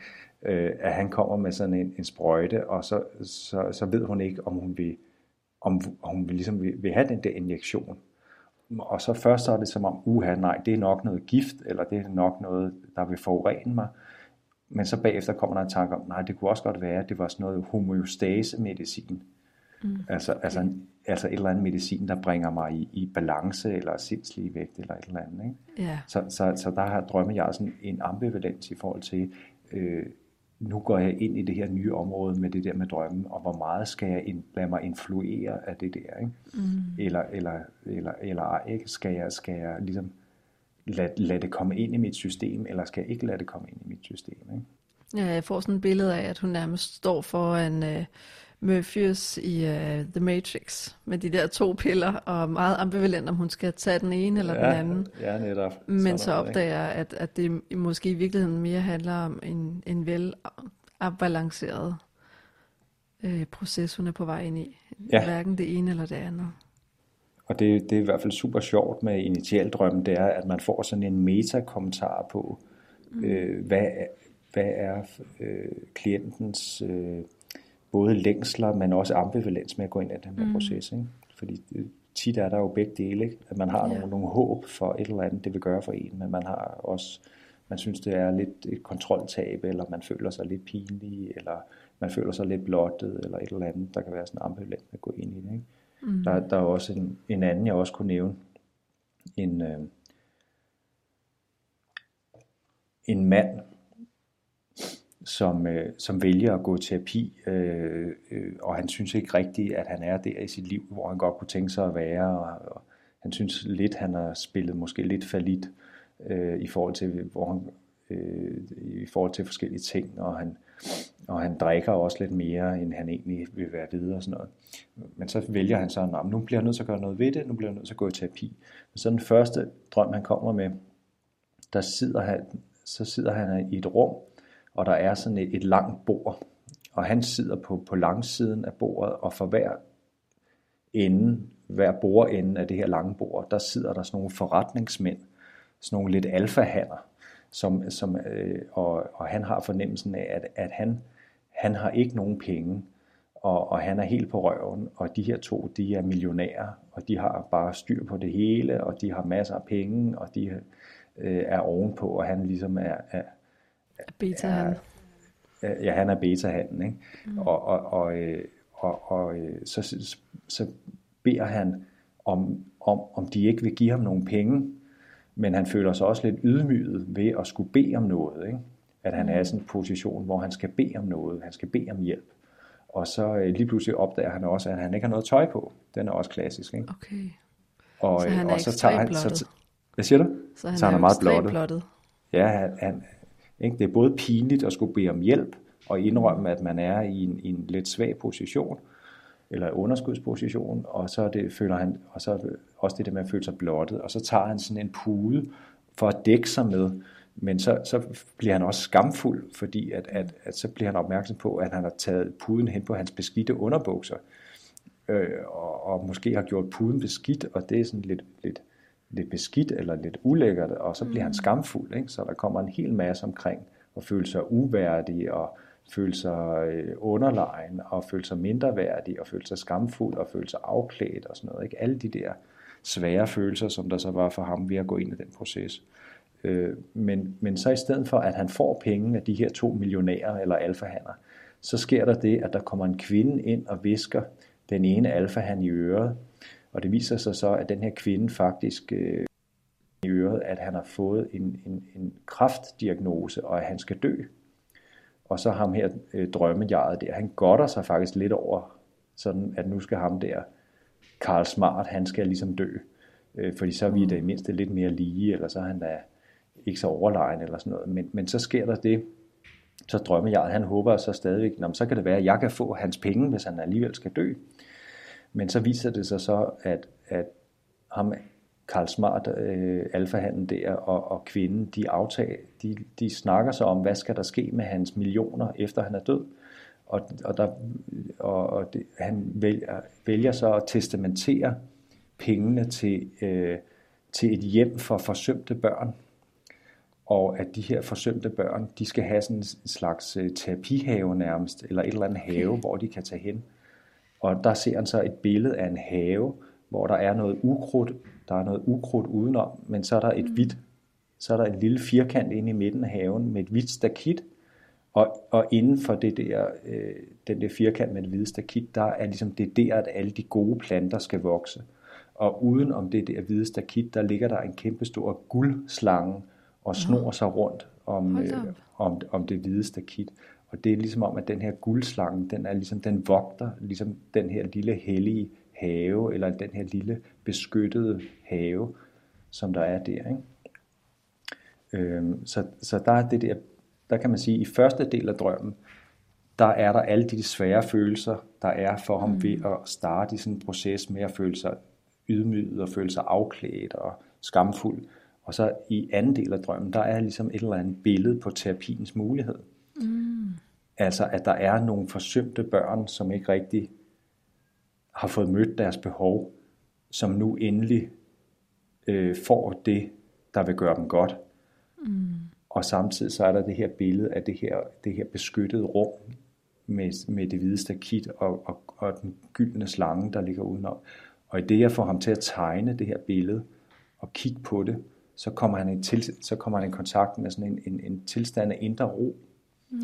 Øh, at han kommer med sådan en, en sprøjte, og så, så, så ved hun ikke, om hun vil, om hun vil, ligesom vil, vil have den der injektion. Og så først så er det som om, uha, nej, det er nok noget gift, eller det er nok noget, der vil forurene mig. Men så bagefter kommer der en tanke om, nej, det kunne også godt være, at det var sådan noget homeostase-medicin. Mm. Altså, altså, altså et eller andet medicin, der bringer mig i, i balance, eller sindslig vægt, eller et eller andet. Ikke? Yeah. Så, så, så der har drømme jeg sådan en ambivalens i forhold til, øh, nu går jeg ind i det her nye område med det der med drømmen, og hvor meget skal jeg ind, lade mig influere af det der, ikke? Mm. Eller, eller, eller, eller ej, ikke? Skal jeg, skal jeg ligesom lade, lade det komme ind i mit system, eller skal jeg ikke lade det komme ind i mit system, ikke? Ja, jeg får sådan et billede af, at hun nærmest står foran øh, Morpheus i uh, The Matrix, med de der to piller, og meget ambivalent, om hun skal tage den ene eller ja, den anden. Ja, netop. Men så opdager jeg, at, at det måske i virkeligheden mere handler om en, en vel afbalanceret øh, proces, hun er på vej ind i. Ja. Hverken det ene eller det andet. Og det, det er i hvert fald super sjovt med initialdrømmen, det er, at man får sådan en metakommentar på, mm. øh, hvad, hvad er øh, klientens... Øh, både længsler, men også ambivalens med at gå ind i den her mm. proces. Ikke? Fordi tit er der jo begge dele, ikke? at man har yeah. nogle, nogle håb for et eller andet, det vil gøre for en, men man har også, man synes det er lidt et kontroltab, eller man føler sig lidt pinlig, eller man føler sig lidt blottet, eller et eller andet, der kan være sådan ambivalent at gå ind i det. Ikke? Mm. Der, der er også en, en anden, jeg også kunne nævne, en, øh, en mand, som, øh, som vælger at gå i terapi, øh, øh, og han synes ikke rigtigt, at han er der i sit liv, hvor han godt kunne tænke sig at være, og, og han synes lidt, han har spillet måske lidt falit øh, i forhold til, hvor han, øh, i forhold til forskellige ting, og han, og han drikker også lidt mere, end han egentlig vil være videre og sådan noget. Men så vælger han så, at nu bliver jeg nødt til at gøre noget ved det, nu bliver jeg nødt til at gå i terapi. Men så den første drøm, han kommer med, der sidder han, så sidder han i et rum, og der er sådan et, et langt bord, og han sidder på, på langsiden af bordet, og for hver ende, hver bordende af det her lange bord, der sidder der sådan nogle forretningsmænd, sådan nogle lidt alfahander, som, som, øh, og, og han har fornemmelsen af, at, at han, han har ikke nogen penge, og, og han er helt på røven, og de her to, de er millionærer, og de har bare styr på det hele, og de har masser af penge, og de øh, er ovenpå, og han ligesom er, er, Beta-han. Ja, ja, han er beta-handen, ikke? Mm. Og, og, og, og, og øh, så, så beder han om, om, om de ikke vil give ham nogle penge, men han føler sig også lidt ydmyget ved at skulle bede om noget, ikke? At han er i sådan en position, hvor han skal bede om noget, han skal bede om hjælp. Og så øh, lige pludselig opdager han også, at han ikke har noget tøj på. Den er også klassisk, ikke? Okay. Og, så han er og så tager han, så, hvad siger du? Så han, så han er, er meget blottet. blottet. Ja, han, han, ikke? Det er både pinligt at skulle bede om hjælp og indrømme, at man er i en, i en lidt svag position, eller underskudsposition, og så det, føler han, og så også det der med at føle sig blottet, og så tager han sådan en pude for at dække sig med, men så, så bliver han også skamfuld, fordi at, at, at så bliver han opmærksom på, at han har taget puden hen på hans beskidte underbukser, øh, og, og måske har gjort puden beskidt, og det er sådan lidt, lidt lidt beskidt eller lidt ulækkert, og så bliver mm. han skamfuld. Ikke? Så der kommer en hel masse omkring at føle sig uværdig og føle sig øh, underlegen og føle sig mindreværdig og føle sig skamfuld og føle sig afklædt og sådan noget. Ikke? Alle de der svære følelser, som der så var for ham ved at gå ind i den proces. Øh, men, men så i stedet for, at han får penge af de her to millionærer eller alfahander, så sker der det, at der kommer en kvinde ind og visker den ene alfahan i øret, og det viser sig så, at den her kvinde faktisk øh, i øret, at han har fået en, en, en kraftdiagnose, og at han skal dø. Og så ham her øh, drømmejaret der, han godter sig faktisk lidt over, sådan at nu skal ham der, Karl Smart, han skal ligesom dø. Øh, fordi så er vi mm. det mindste lidt mere lige, eller så er han da ikke så overlegen eller sådan noget. Men, men så sker der det, så drømmer jeg, han håber så stadigvæk, Nå, så kan det være, at jeg kan få hans penge, hvis han alligevel skal dø. Men så viser det sig så, at, at ham, Karl Smart, øh, alfahanden der, og, og kvinden, de, aftag, de, de snakker så om, hvad skal der ske med hans millioner, efter han er død. Og, og, der, og, og det, han vælger, vælger så at testamentere pengene til, øh, til et hjem for forsømte børn, og at de her forsømte børn, de skal have sådan en slags øh, terapihave nærmest, eller et eller andet have, okay. hvor de kan tage hen. Og der ser han så et billede af en have, hvor der er noget ukrudt, der er noget ukrudt udenom, men så er der et mm. hvidt, så er der en lille firkant inde i midten af haven med et hvidt stakit, og, og inden for det der, øh, den der firkant med det hvide stakit, der er ligesom det der, at alle de gode planter skal vokse. Og uden om det der hvide stakit, der ligger der en kæmpe stor guldslange, og snor sig rundt om, øh, om, om det hvide stakit. Og det er ligesom om, at den her guldslange, den er ligesom, den vogter ligesom den her lille hellige have, eller den her lille beskyttede have, som der er der. Ikke? Øhm, så, så der er det der, der kan man sige, i første del af drømmen, der er der alle de svære følelser, der er for ham mm. ved at starte i sådan en proces med at føle sig ydmyget og føle sig afklædt og skamfuld. Og så i anden del af drømmen, der er ligesom et eller andet billede på terapiens mulighed. Mm. Altså at der er nogle forsømte børn, som ikke rigtig har fået mødt deres behov, som nu endelig øh, får det, der vil gøre dem godt. Mm. Og samtidig så er der det her billede af det her, det her beskyttede rum med, med det hvide stakit og, og, og den gyldne slange, der ligger udenom. Og i det jeg får ham til at tegne det her billede og kigge på det, så kommer han i, til, så kommer han i kontakt med sådan en, en, en tilstand af indre ro.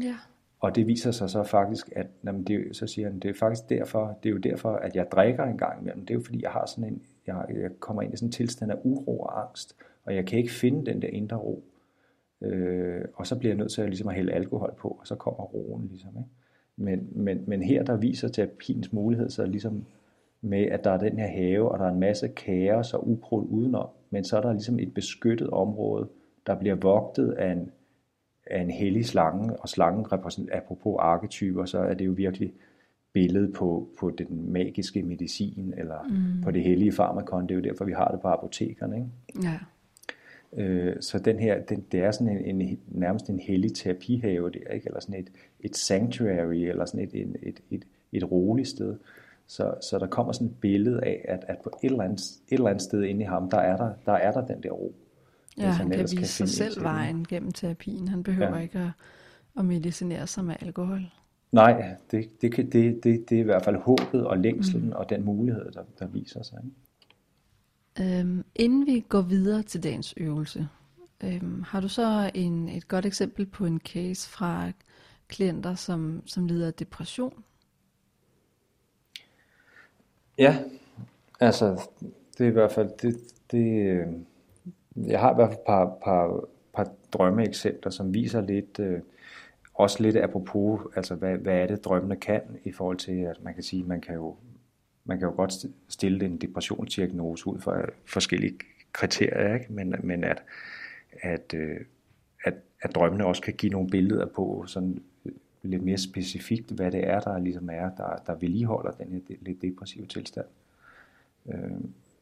Ja. Og det viser sig så faktisk, at jamen det, så siger han, det er faktisk derfor, det er jo derfor, at jeg drikker en gang imellem. Det er jo fordi, jeg har sådan en, jeg, jeg kommer ind i sådan en tilstand af uro og angst, og jeg kan ikke finde den der indre ro. Øh, og så bliver jeg nødt til at, ligesom at hælde alkohol på, og så kommer roen ligesom. Ikke? Men, men, men her der viser terapiens mulighed så ligesom med, at der er den her have, og der er en masse kaos og ukrudt udenom, men så er der ligesom et beskyttet område, der bliver vogtet af en, af en hellig slange, og slangen repræsenterer, apropos arketyper, så er det jo virkelig billedet på, på den magiske medicin, eller mm. på det hellige farmakon, det er jo derfor, vi har det på apotekerne. Ikke? Ja. Øh, så den her, den, det er sådan en, en, nærmest en hellig terapihave der, ikke? eller sådan et, et sanctuary, eller sådan et, et, et, et, et roligt sted. Så, så der kommer sådan et billede af, at, at på et eller, andet, et eller andet sted inde i ham, der er der, der, er der den der ro. Ja, han kan vise kan sig selv vejen gennem terapien. Han behøver ja. ikke at, at medicinere sig med alkohol. Nej, det, det, det, det, det, det er i hvert fald håbet og længslen mm. og den mulighed, der, der viser sig. Øhm, inden vi går videre til dagens øvelse, øhm, har du så en, et godt eksempel på en case fra klienter, som, som lider af depression? Ja, altså det er i hvert fald, det, det, øh, jeg har i hvert fald et par, par, par drømmeeksempler, som viser lidt, øh, også lidt apropos, altså hvad, hvad er det drømmene kan i forhold til, at man kan sige, man kan jo, man kan jo godt stille en depressionsdiagnose ud fra forskellige kriterier, ikke? Men, men at, at, øh, at, at drømmene også kan give nogle billeder på sådan øh, lidt mere specifikt, hvad det er, der ligesom er, der, der vedligeholder den her lidt depressive tilstand. Øh,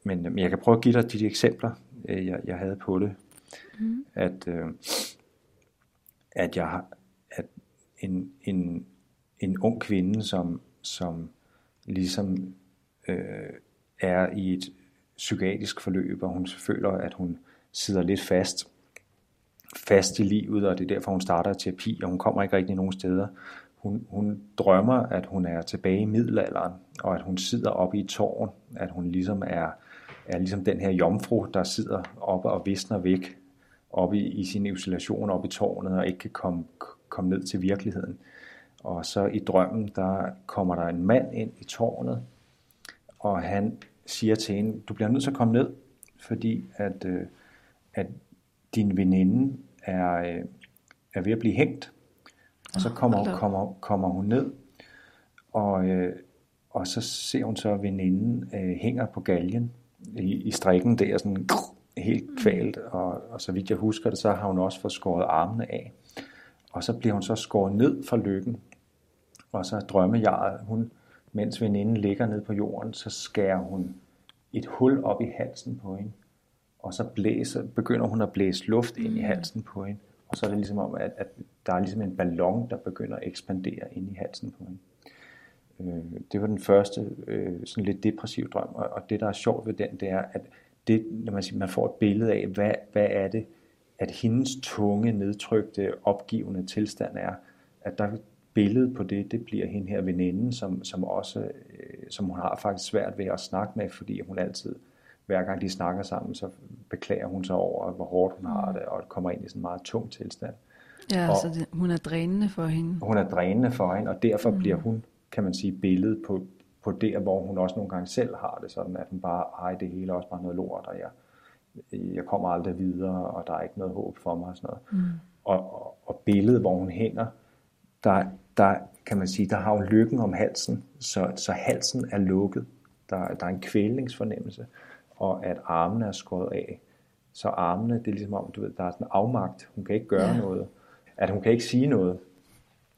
men, men jeg kan prøve at give dig de eksempler, øh, jeg, jeg havde på det. Mm. At, øh, at jeg at en, en, en ung kvinde, som, som ligesom øh, er i et psykiatrisk forløb, og hun føler, at hun sidder lidt fast, fast i livet, og det er derfor, hun starter terapi, og hun kommer ikke rigtig nogen steder hun, hun drømmer, at hun er tilbage i middelalderen, og at hun sidder oppe i tårn, at hun ligesom er, er ligesom den her jomfru, der sidder oppe og visner væk, oppe i, i sin isolation oppe i tårnet, og ikke kan komme, komme ned til virkeligheden. Og så i drømmen, der kommer der en mand ind i tårnet, og han siger til hende, du bliver nødt til at komme ned, fordi at, øh, at din veninde er, øh, er ved at blive hængt. Og så kommer, kommer, kommer hun ned, og, øh, og så ser hun så, at veninden øh, hænger på galgen i, i strikken der, sådan helt mm. kvalt, og, og så vidt jeg husker det, så har hun også fået skåret armene af. Og så bliver hun så skåret ned fra lykken, og så drømmer jeg, hun, mens veninden ligger ned på jorden, så skærer hun et hul op i halsen på hende, og så blæser, begynder hun at blæse luft ind i mm. halsen på hende, og så er det ligesom om, at, at der er ligesom en ballon, der begynder at ekspandere ind i halsen på hende. Øh, det var den første øh, sådan lidt depressiv drøm, og, og det der er sjovt ved den, det er, at det, når man, siger, man får et billede af, hvad, hvad er det, at hendes tunge, nedtrykte, opgivende tilstand er, at der billede på det, det bliver hende her veninden, som, som også, øh, som hun har faktisk svært ved at snakke med, fordi hun altid, hver gang de snakker sammen, så beklager hun sig over, hvor hårdt hun har det, og kommer ind i sådan en meget tung tilstand. Ja, og, så det, hun er drænende for hende. Hun er drænende for hende, og derfor mm. bliver hun, kan man sige, billedet på, på der, hvor hun også nogle gange selv har det sådan, at hun bare, ej, det hele er også bare noget lort, og jeg, jeg kommer aldrig videre, og der er ikke noget håb for mig og sådan noget. Mm. Og, og, og billedet, hvor hun hænger, der, der kan man sige, der har hun lykken om halsen, så, så halsen er lukket. Der, der er en kvælningsfornemmelse, og at armene er skåret af. Så armene, det er ligesom om, du ved, der er sådan en afmagt. Hun kan ikke gøre ja. noget. At hun kan ikke sige noget,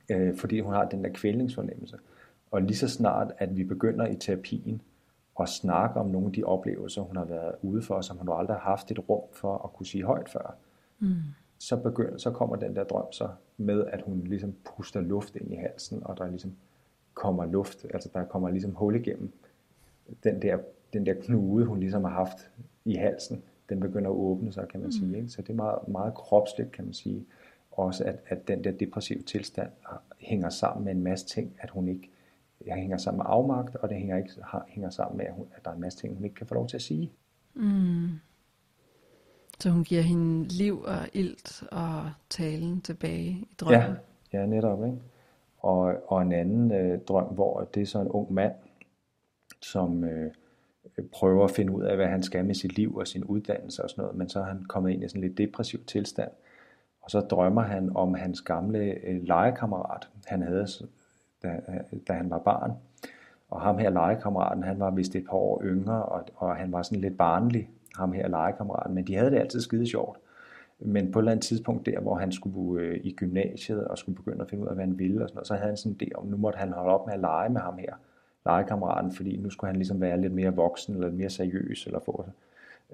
øh, fordi hun har den der kvælningsfornemmelse. Og lige så snart, at vi begynder i terapien at snakke om nogle af de oplevelser, hun har været ude for, som hun aldrig har haft et rum for at kunne sige højt før, mm. så, begynder, så kommer den der drøm så med, at hun ligesom puster luft ind i halsen, og der ligesom kommer luft, altså der kommer ligesom hul igennem den der, den der knude, hun ligesom har haft i halsen, den begynder at åbne sig, kan man mm. sige. Ikke? Så det er meget, meget kropsligt, kan man sige. Også at, at den der depressive tilstand hænger sammen med en masse ting, at hun ikke det hænger sammen med afmagt, og det hænger, ikke, hænger sammen med, at, hun, at der er en masse ting, hun ikke kan få lov til at sige. Mm. Så hun giver hende liv og ilt og talen tilbage i drømmen? Ja, ja netop. Ikke? Og, og en anden øh, drøm, hvor det er så en ung mand, som øh, prøver at finde ud af, hvad han skal med sit liv og sin uddannelse og sådan noget, men så er han kommet ind i sådan en lidt depressiv tilstand. Og så drømmer han om hans gamle øh, legekammerat, han havde da, da han var barn. Og ham her legekammeraten, han var vist et par år yngre, og, og han var sådan lidt barnlig, ham her legekammeraten, men de havde det altid skide sjovt. Men på et eller andet tidspunkt der, hvor han skulle øh, i gymnasiet og skulle begynde at finde ud af, hvad han ville, og sådan noget, så havde han sådan en idé om, nu måtte han holde op med at lege med ham her, legekammeraten, fordi nu skulle han ligesom være lidt mere voksen, eller lidt mere seriøs, eller få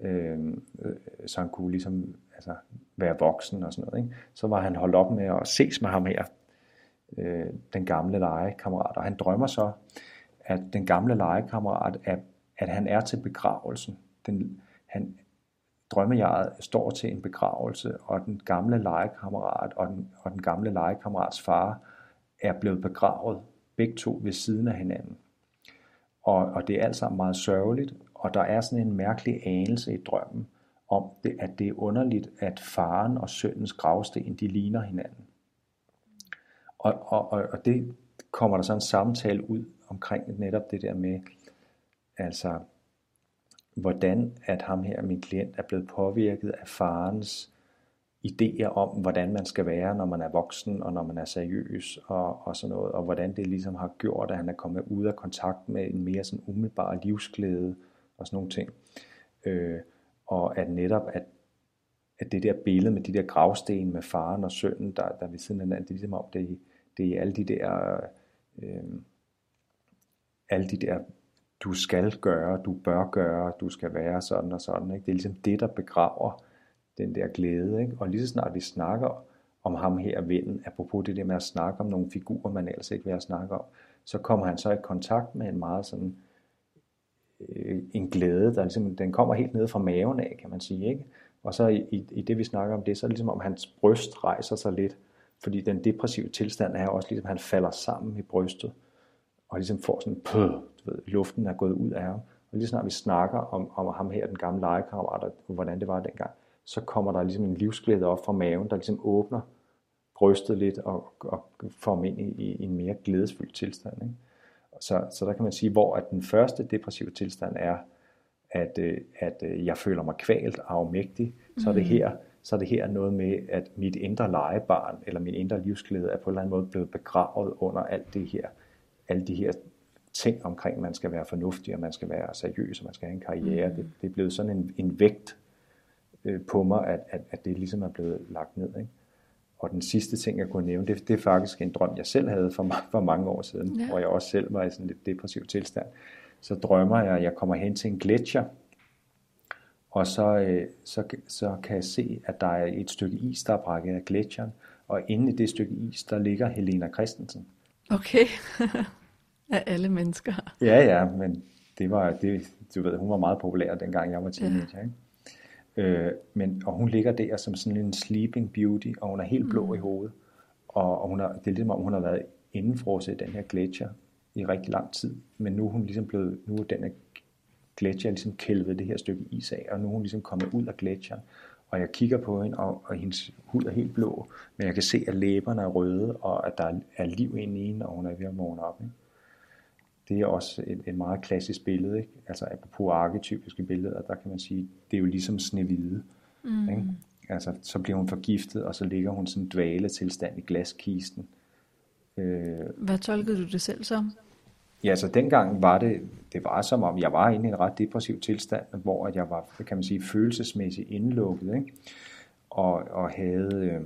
øh, øh, så han kunne ligesom altså, være voksen og sådan noget. Ikke? Så var han holdt op med at ses med ham her, øh, den gamle legekammerat. Og han drømmer så, at den gamle legekammerat, at, at han er til begravelsen. Den, han, drømmejaret står til en begravelse, og den gamle legekammerat og den, og den gamle legekammerats far er blevet begravet, begge to ved siden af hinanden. Og, og det er alt sammen meget sørgeligt, og der er sådan en mærkelig anelse i drømmen om, det, at det er underligt, at faren og sønnens gravsten, de ligner hinanden. Og, og, og, og det kommer der så en samtale ud omkring netop det der med, altså hvordan at ham her, min klient, er blevet påvirket af farens idéer om, hvordan man skal være, når man er voksen, og når man er seriøs, og, og sådan noget, og hvordan det ligesom har gjort, at han er kommet ud af kontakt med en mere sådan umiddelbar livsglæde, og sådan nogle ting. Øh, og at netop, at, at det der billede med de der gravsten med faren og sønnen, der, der ved siden af hinanden, det er ligesom om, det, det er alle de der, øh, alle de der, du skal gøre, du bør gøre, du skal være sådan og sådan. Ikke? Det er ligesom det, der begraver den der glæde. Ikke? Og lige så snart vi snakker om ham her vennen, apropos det der med at snakke om nogle figurer, man ellers ikke vil have snakke om, så kommer han så i kontakt med en meget sådan, øh, en glæde, der ligesom, den kommer helt ned fra maven af, kan man sige. Ikke? Og så i, i, i det, vi snakker om det, så er det ligesom om hans bryst rejser sig lidt, fordi den depressive tilstand er også ligesom, at han falder sammen i brystet, og ligesom får sådan, pøh, du ved, luften er gået ud af ham. Og lige snart vi snakker om, om ham her, den gamle legekammerat, og hvordan det var dengang, så kommer der ligesom en livsglæde op fra maven, der ligesom åbner brystet lidt og, og får ham ind i, i en mere glædesfyldt tilstand. Ikke? Så, så der kan man sige, hvor at den første depressive tilstand er, at, øh, at øh, jeg føler mig kvalt og afmægtig, så er det mm. her, så er det her noget med, at mit indre legebarn, eller min indre livsglæde, er på en eller anden måde blevet begravet under alt det her, alle de her ting omkring, at man skal være fornuftig, og man skal være seriøs, og man skal have en karriere. Mm. Det, det er blevet sådan en, en vægt øh, på mig, at, at, at det ligesom er blevet lagt ned. Ikke? Og den sidste ting, jeg kunne nævne, det, det er faktisk en drøm, jeg selv havde for, [LAUGHS] for mange år siden, ja. hvor jeg også selv var i sådan lidt depressiv tilstand. Så drømmer jeg, at jeg kommer hen til en gletscher, og så, øh, så, så kan jeg se, at der er et stykke is, der er brækket af gletsjeren, og inde i det stykke is, der ligger Helena Christensen. Okay, [LAUGHS] af alle mennesker. Ja, ja, men det var, det, du ved, hun var meget populær, dengang jeg var teenager. Ja. Ikke? Øh, men, og hun ligger der som sådan en sleeping beauty, og hun er helt blå mm. i hovedet. Og, og hun har, det er ligesom om, hun har været indenfrosset i den her gletscher i rigtig lang tid. Men nu er hun ligesom blevet, nu er den her gletscher ligesom kælvet det her stykke is af, og nu er hun ligesom kommet ud af gletsjeren. Og jeg kigger på hende, og, og hendes hud er helt blå, men jeg kan se, at læberne er røde, og at der er liv inde i hende, og hun er ved at vågne op. Ikke? det er også et, et meget klassisk billede. Ikke? Altså apropos arketypiske billeder, der kan man sige, det er jo ligesom Snevide. Mm. Ikke? Altså, så bliver hun forgiftet, og så ligger hun sådan en dvale tilstand i glaskisten. Øh, Hvad tolkede du det selv som? Ja, altså dengang var det, det var som om, jeg var inde i en ret depressiv tilstand, hvor at jeg var, kan man sige, følelsesmæssigt indlukket, ikke? Og, og havde, øh,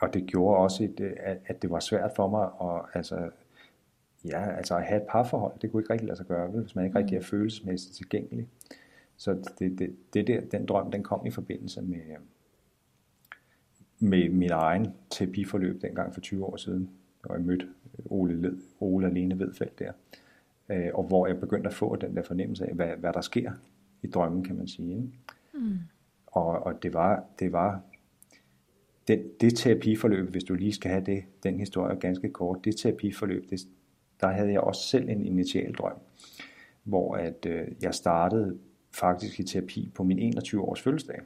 og det gjorde også, et, at, at det var svært for mig at, altså, Ja, altså at have et parforhold, det kunne ikke rigtig lade sig gøre, hvis man ikke rigtig er mm. følelsesmæssigt tilgængelig. Så det, det, det der, den drøm, den kom i forbindelse med, med min egen terapiforløb dengang for 20 år siden, hvor jeg mødte Ole, Led, Ole Alene Vedfeldt der, øh, og hvor jeg begyndte at få den der fornemmelse af, hvad, hvad der sker i drømmen, kan man sige. Ikke? Mm. Og, og det var, det var det, det terapiforløb, hvis du lige skal have det, den historie ganske kort, det terapiforløb, det, der havde jeg også selv en initial drøm, hvor at øh, jeg startede faktisk i terapi på min 21 års fødselsdag.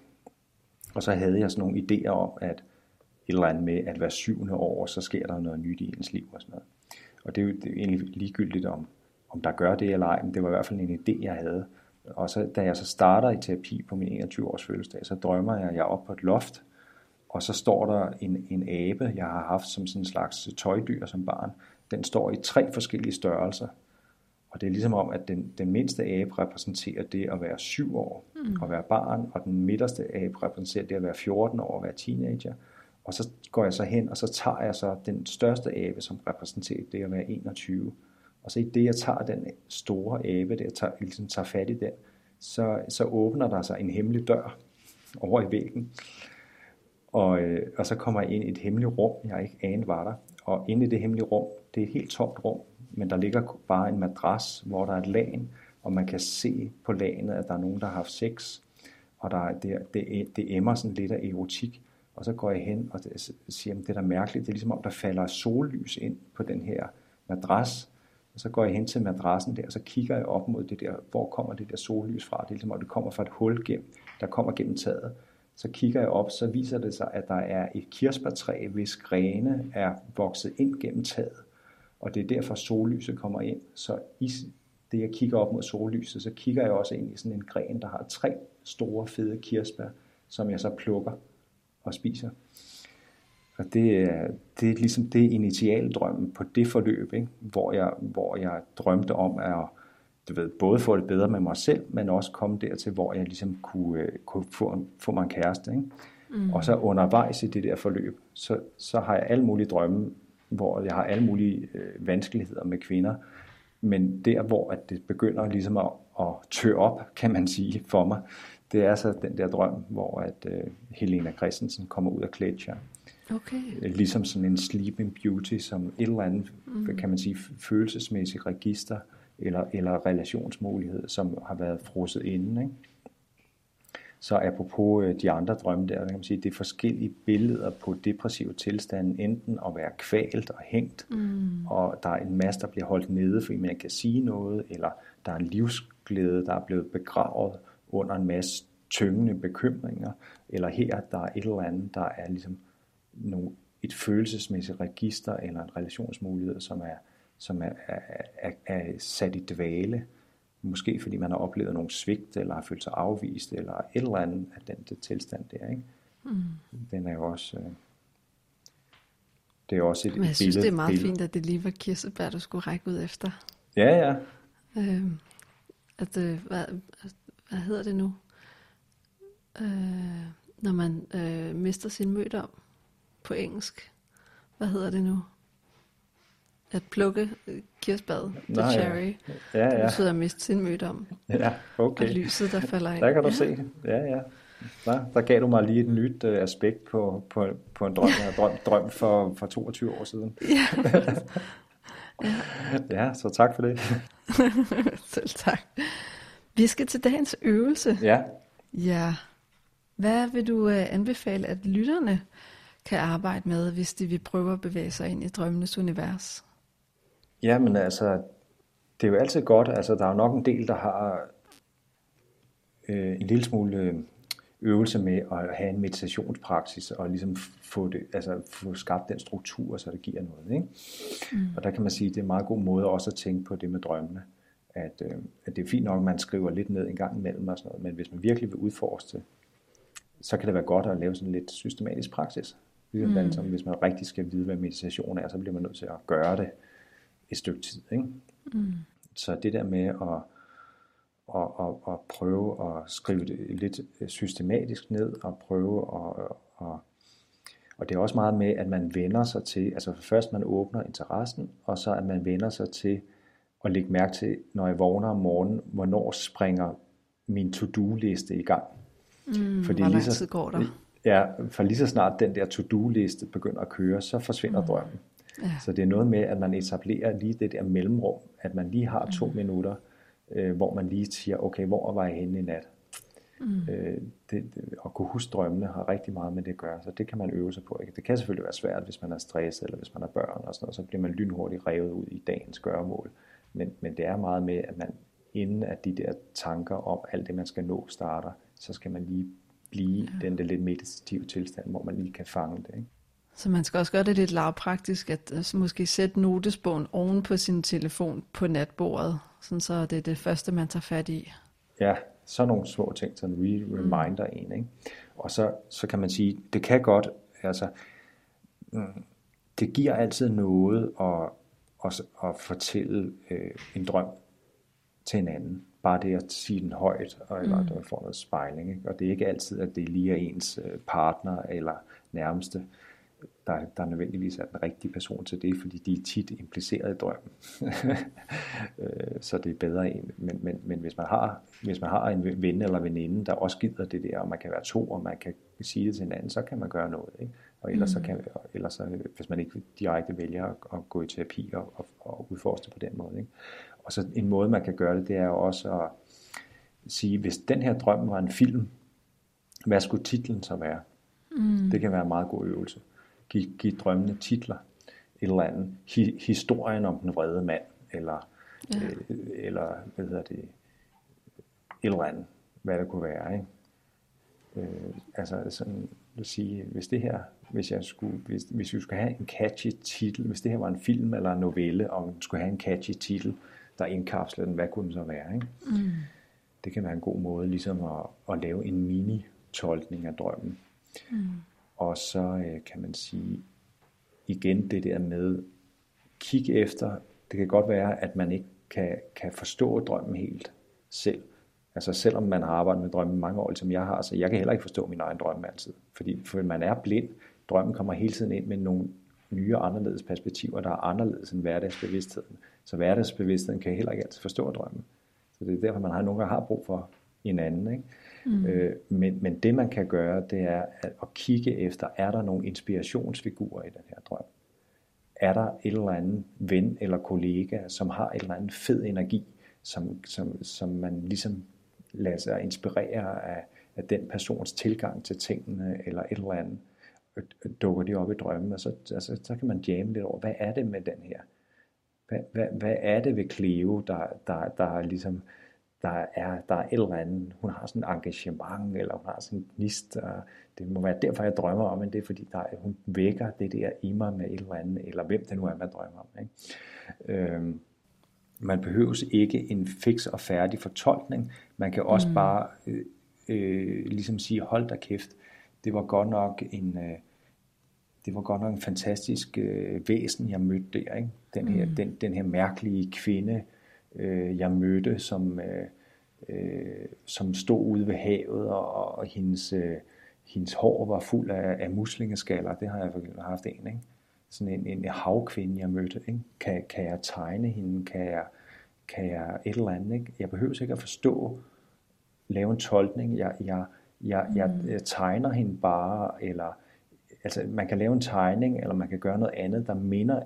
Og så havde jeg sådan nogle idéer om, at eller andet med, at hver syvende år, så sker der noget nyt i ens liv og sådan noget. Og det er jo, det er egentlig ligegyldigt, om, om der gør det eller ej, men det var i hvert fald en idé, jeg havde. Og så, da jeg så starter i terapi på min 21 års fødselsdag, så drømmer jeg, at jeg er oppe på et loft, og så står der en, en abe, jeg har haft som sådan en slags tøjdyr som barn, den står i tre forskellige størrelser. Og det er ligesom om, at den, den mindste abe repræsenterer det at være syv år mm. og være barn, og den midterste abe repræsenterer det at være 14 år og være teenager. Og så går jeg så hen, og så tager jeg så den største abe, som repræsenterer det at være 21. Og så i det, jeg tager den store abe, det jeg tager, ligesom tager fat i den, så, så åbner der sig en hemmelig dør over i væggen. Og, øh, og så kommer jeg ind i et hemmeligt rum, jeg ikke anede var der. Og inde i det hemmelige rum, det er et helt tomt rum, men der ligger bare en madras, hvor der er et lagen, og man kan se på lagenet, at der er nogen, der har haft sex, og der, det, det, det emmer sådan lidt af erotik. Og så går jeg hen og siger, at det er da mærkeligt, det er ligesom om, der falder sollys ind på den her madras, og så går jeg hen til madrassen der, og så kigger jeg op mod det der, hvor kommer det der sollys fra? Det er ligesom om, det kommer fra et hul, gennem, der kommer gennem taget. Så kigger jeg op, så viser det sig, at der er et kirsebærtræ, hvis grene er vokset ind gennem taget. Og det er derfor sollyset kommer ind. Så i det jeg kigger op mod sollyset, så kigger jeg også ind i sådan en gren, der har tre store fede kirsebær, som jeg så plukker og spiser. Og det er, det er ligesom det initialdrømmen på det forløb, ikke? Hvor, jeg, hvor jeg drømte om at du ved, både få det bedre med mig selv, men også komme dertil, hvor jeg ligesom kunne, øh, kunne få, få mig en kæreste. Ikke? Mm. Og så undervejs i det der forløb, så, så har jeg alle mulige drømme, hvor jeg har alle mulige øh, vanskeligheder med kvinder. Men der, hvor at det begynder ligesom at, at tø op, kan man sige, for mig, det er så den der drøm, hvor at øh, Helena Christensen kommer ud af Kletscher. Okay. Øh, ligesom sådan en sleeping beauty, som et eller andet, mm. kan man sige, følelsesmæssigt register, eller, eller relationsmulighed, som har været frosset inde. Ikke? Så apropos øh, de andre drømme der, kan man sige, det er forskellige billeder på depressive tilstande, enten at være kvalt og hængt, mm. og der er en masse, der bliver holdt nede, fordi man kan sige noget, eller der er en livsglæde, der er blevet begravet under en masse tyngende bekymringer, eller her der er et eller andet, der er ligesom nogle, et følelsesmæssigt register eller en relationsmulighed, som er, som er, er, er, er sat i dvale, måske fordi man har oplevet nogle svigt, eller har følt sig afvist, eller et eller andet af den det tilstand der. Ikke? Mm. Den er jo også... Øh, det er også et, Men jeg et synes, billede, det er meget billede. fint, at det lige var kirsebær, du skulle række ud efter. Ja, ja. Øh, at, øh, hvad, hedder det nu? Øh, når man øh, mister sin mødom på engelsk. Hvad hedder det nu? At plukke øh, kirsebæret, the Nej, ja. cherry. Ja, Det ja. betyder at miste sin mødom. Ja, okay. Og lyset, der falder ind. Der kan du ja. se. Ja, ja. Ja, der gav du mig lige et nyt øh, aspekt på, på, på en drøm, [LAUGHS] jeg har drømt, drømt for, for 22 år siden. [LAUGHS] Ja, så tak for det. [LAUGHS] Selv tak. Vi skal til dagens øvelse. Ja, Ja. Hvad vil du øh, anbefale, at lytterne kan arbejde med, hvis de vil prøve at bevæge sig ind i drømmenes univers? ja men altså, det er jo altid godt, altså der er jo nok en del, der har øh, en lille smule øh, øvelse med at have en meditationspraksis og ligesom få, det, altså få skabt den struktur, så det giver noget. Ikke? Mm. Og der kan man sige, at det er en meget god måde også at tænke på det med drømmene. At, øh, at det er fint nok, at man skriver lidt ned en gang imellem og sådan noget, men hvis man virkelig vil udforske det, så kan det være godt at lave sådan lidt systematisk praksis. Ligesom mm. som hvis man rigtig skal vide, hvad meditation er, så bliver man nødt til at gøre det et stykke tid. Ikke? Mm. Så det der med at, at, at, at prøve at skrive det lidt systematisk ned, og prøve at, at og det er også meget med, at man vender sig til, altså først man åbner interessen, og så at man vender sig til at lægge mærke til, når jeg vågner om morgenen, hvornår springer min to-do-liste i gang. Mm, Fordi hvor lang tid går der? Ja, for lige så snart den der to-do-liste begynder at køre, så forsvinder mm. drømmen. Ja. Så det er noget med, at man etablerer lige det der mellemrum, at man lige har to mm. minutter, øh, hvor man lige siger, okay, hvor var jeg henne i nat? Mm. Øh, det, det, at kunne huske drømmene har rigtig meget med det at gøre, så det kan man øve sig på. Ikke? Det kan selvfølgelig være svært, hvis man er stresset, eller hvis man har børn og sådan noget, så bliver man lynhurtigt revet ud i dagens gøremål. Men, men det er meget med, at man inden at de der tanker om alt det, man skal nå, starter, så skal man lige blive ja. den der lidt meditative tilstand, hvor man lige kan fange det. Ikke? Så man skal også gøre det lidt lavpraktisk, at altså, måske sætte notesbogen oven på sin telefon på natbordet, sådan så det er det første, man tager fat i. Ja, så nogle små ting, sådan re- reminder mm. en. Ikke? Og så, så kan man sige, det kan godt, altså, mm, det giver altid noget at, at, at fortælle øh, en drøm til en anden. Bare det at sige den højt, og, eller mm. at få noget spejling. Ikke? Og det er ikke altid, at det lige er ens øh, partner eller nærmeste, der, der nødvendigvis er den rigtige person til det, fordi de er tit impliceret i drømmen. [LAUGHS] Øh, så det er bedre en. Men, men, men hvis, man har, hvis man har en ven eller veninde, der også gider det der, og man kan være to, og man kan sige det til hinanden, så kan man gøre noget. Ikke? Og ellers, mm. så kan, og ellers så, hvis man ikke direkte vælger at, at gå i terapi og, og, og udforske det på den måde. Ikke? Og så en måde, man kan gøre det, det er jo også at sige, hvis den her drøm var en film, hvad skulle titlen så være? Mm. Det kan være en meget god øvelse. Giv, giv drømmene titler. Et eller andet. Hi, historien om den vrede mand, eller, ja. øh, eller hvad hedder det, et eller andet, hvad det kunne være. Ikke? Øh, altså sådan, vil sige, hvis det her, hvis jeg skulle, hvis, hvis vi skulle have en catchy titel, hvis det her var en film eller en novelle, og den skulle have en catchy titel, der indkapsler den, hvad kunne den så være? Ikke? Mm. Det kan være en god måde ligesom at, at lave en mini-tolkning af drømmen. Mm. Og så øh, kan man sige, igen det der med, kig efter, det kan godt være, at man ikke kan, kan forstå drømmen helt selv. Altså selvom man har arbejdet med drømmen mange år, som jeg har, så jeg kan heller ikke forstå min egen drømme altid. Fordi for man er blind. Drømmen kommer hele tiden ind med nogle nye og anderledes perspektiver, der er anderledes end hverdagsbevidstheden. Så hverdagsbevidstheden kan heller ikke altid forstå drømmen. Så det er derfor, man har nogle gange har brug for en anden. Ikke? Mm. Øh, men, men det man kan gøre, det er at, at kigge efter, er der nogle inspirationsfigurer i den her drøm? Er der et eller andet ven eller kollega, som har et eller andet fed energi, som, som, som man ligesom lade sig inspirere af, af den persons tilgang til tingene, eller et eller andet, øh, øh, dukker de op i drømmen, og så, altså, så kan man jamme lidt over, hvad er det med den her? Hvad, hvad, hvad er det ved Cleo, der, der, der ligesom, der er, der er et eller andet, hun har sådan et engagement, eller hun har sådan en gnist, og det må være derfor, jeg drømmer om, men det er fordi, der, hun vækker det der i mig med et eller andet, eller hvem det nu er, man drømmer om. Ikke? Øhm, man behøves ikke en fix og færdig fortolkning, man kan også mm. bare øh, øh, ligesom sige, hold da kæft, det var godt nok en, øh, det var godt nok en fantastisk øh, væsen, jeg mødte der. Ikke? Den, her, mm. den, den her mærkelige kvinde, øh, jeg mødte, som, øh, øh, som stod ude ved havet, og, og hendes, øh, hendes hår var fuld af, af muslingeskaller. Det har jeg haft en. Ikke? Sådan en, en havkvinde, jeg mødte. Ikke? Kan, kan jeg tegne hende? Kan jeg, kan jeg et eller andet? Ikke? Jeg behøver ikke at forstå, lave en tolkning. Jeg, jeg, jeg, mm. jeg, jeg tegner hende bare, eller altså man kan lave en tegning, eller man kan gøre noget andet, der minder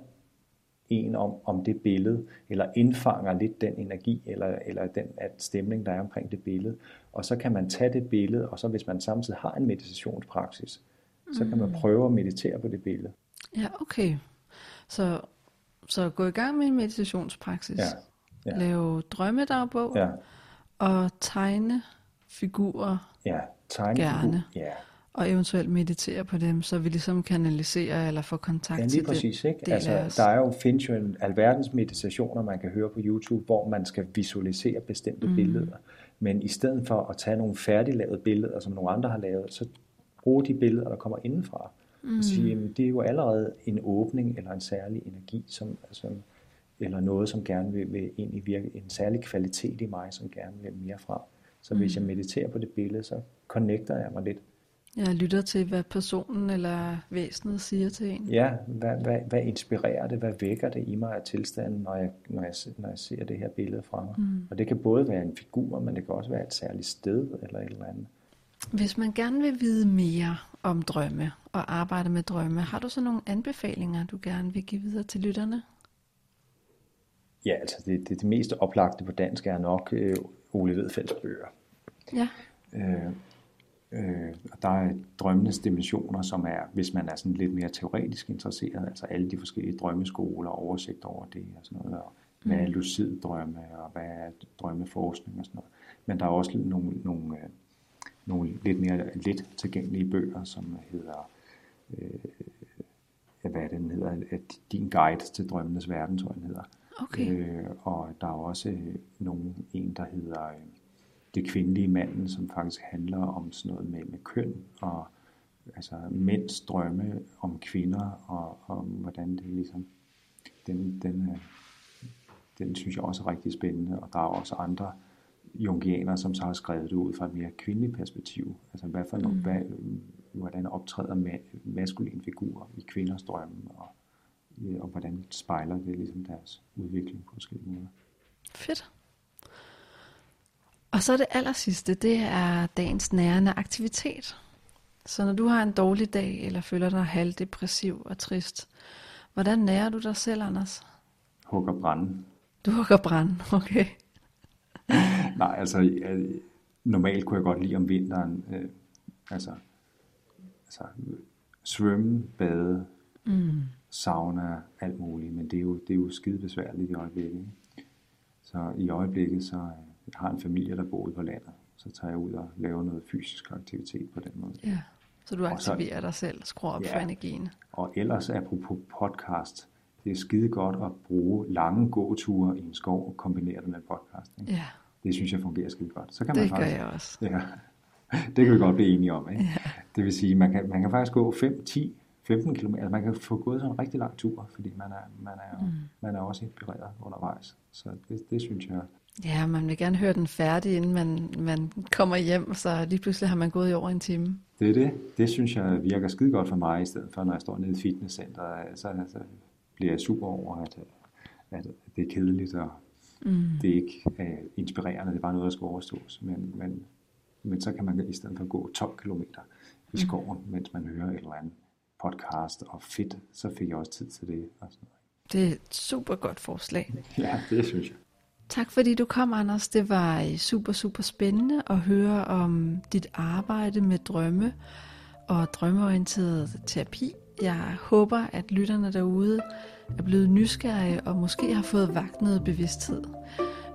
en om, om det billede, eller indfanger lidt den energi, eller, eller den at stemning, der er omkring det billede. Og så kan man tage det billede, og så hvis man samtidig har en meditationspraksis, så kan man mm. prøve at meditere på det billede. Ja, okay. Så, så gå i gang med en meditationspraksis. Ja. Ja. Lave drømmedagbog. Ja. Og tegne figurer. Ja, tegne gerne. Figurer. Ja og eventuelt meditere på dem, så vi ligesom kanaliserer eller får kontakt ja, lige til præcis, det. Ikke? Altså, der er jo, findes jo en alverdens meditationer, man kan høre på YouTube, hvor man skal visualisere bestemte mm. billeder. Men i stedet for at tage nogle færdiglavede billeder, som nogle andre har lavet, så bruge de billeder, der kommer indenfra. Mm. Og sige, jamen, det er jo allerede en åbning eller en særlig energi, som, altså, eller noget, som gerne vil, vil ind i virke, en særlig kvalitet i mig, som gerne vil mere fra. Så mm. hvis jeg mediterer på det billede, så connecter jeg mig lidt jeg lytter til, hvad personen eller væsenet siger til en. Ja, hvad, hvad, hvad inspirerer det, hvad vækker det i mig af tilstanden, når jeg, når jeg, når jeg ser det her billede fra mig. Mm. Og det kan både være en figur, men det kan også være et særligt sted eller et eller andet. Hvis man gerne vil vide mere om drømme og arbejde med drømme, har du så nogle anbefalinger, du gerne vil give videre til lytterne? Ja, altså det, det, det mest oplagte på dansk er nok øh, Ole Vedfelds bøger. Ja. Øh, Øh, og der er drømmenes dimensioner, som er, hvis man er sådan lidt mere teoretisk interesseret, altså alle de forskellige drømmeskoler, oversigt over det og sådan noget, og hvad er mm. lucid drømme, og hvad er drømmeforskning og sådan noget. Men der er også nogle, nogle, øh, nogle lidt mere let tilgængelige bøger, som hedder, øh, hvad er det, den hedder, Din guide til drømmenes verden, tror jeg, den hedder. Okay. Øh, og der er også nogle, en, der hedder... Øh, det kvindelige manden, som faktisk handler om sådan noget med, med køn og altså mænds drømme om kvinder og om hvordan det ligesom den, den, øh, den synes jeg også er rigtig spændende og der er også andre jungianer, som så har skrevet det ud fra et mere kvindeligt perspektiv. Altså hvad for mm. hvad, hvordan optræder ma- maskuline figurer i kvinders drømme og, og hvordan spejler det ligesom deres udvikling på forskellige måder. Fedt. Og så det aller sidste, det er dagens nærende aktivitet. Så når du har en dårlig dag, eller føler dig halvdepressiv og trist, hvordan nærer du dig selv, Anders? Hugger branden. Du hugger branden, okay. [LAUGHS] Nej, altså jeg, normalt kunne jeg godt lide om vinteren, øh, altså, altså svømme, bade, mm. sauna, alt muligt, men det er jo, det er jo skide besværligt i øjeblikket. Så i øjeblikket, så jeg har en familie, der bor ude på landet, så tager jeg ud og laver noget fysisk aktivitet på den måde. Ja, så du aktiverer så, dig selv, skruer op ja, for energien. Og ellers apropos podcast, det er skide godt at bruge lange gåture i en skov og kombinere det med podcast. Ikke? Ja. Det synes jeg fungerer skide godt. Så kan det man faktisk, gør jeg også. Ja, det kan vi godt blive enige om. Ikke? Ja. Det vil sige, man kan, man kan faktisk gå 5, 10, 15 km. Altså man kan få gået sådan en rigtig lang tur, fordi man er, man er, mm. man er også inspireret undervejs. Så det, det synes jeg Ja, man vil gerne høre den færdig, inden man, man kommer hjem, så lige pludselig har man gået i over en time. Det er det. Det synes jeg virker skide godt for mig, i stedet for når jeg står nede i fitnesscenteret, så, så bliver super over, at, at det er kedeligt, og mm. det er ikke uh, inspirerende, det er bare noget, der skal overstås. Men, men, men så kan man i stedet for gå 12 km i mm. skoven, mm. mens man hører et eller andet podcast og fedt, så fik jeg også tid til det. Og sådan noget. Det er et super godt forslag. [LAUGHS] Ja, det synes jeg. Tak fordi du kom, Anders. Det var øh, super, super spændende at høre om dit arbejde med drømme og drømmeorienteret terapi. Jeg håber, at lytterne derude er blevet nysgerrige og måske har fået vagt noget bevidsthed.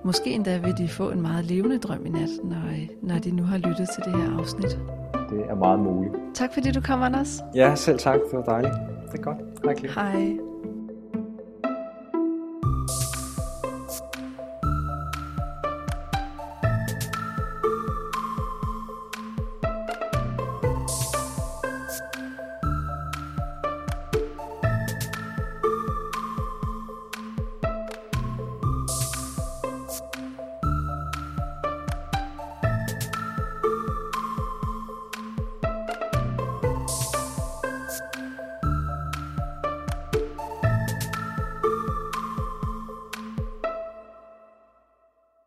Måske endda vil de få en meget levende drøm i nat, når, når de nu har lyttet til det her afsnit. Det er meget muligt. Tak fordi du kom, Anders. Ja, selv tak. Det var dejligt. Det er godt. Hej. Hej.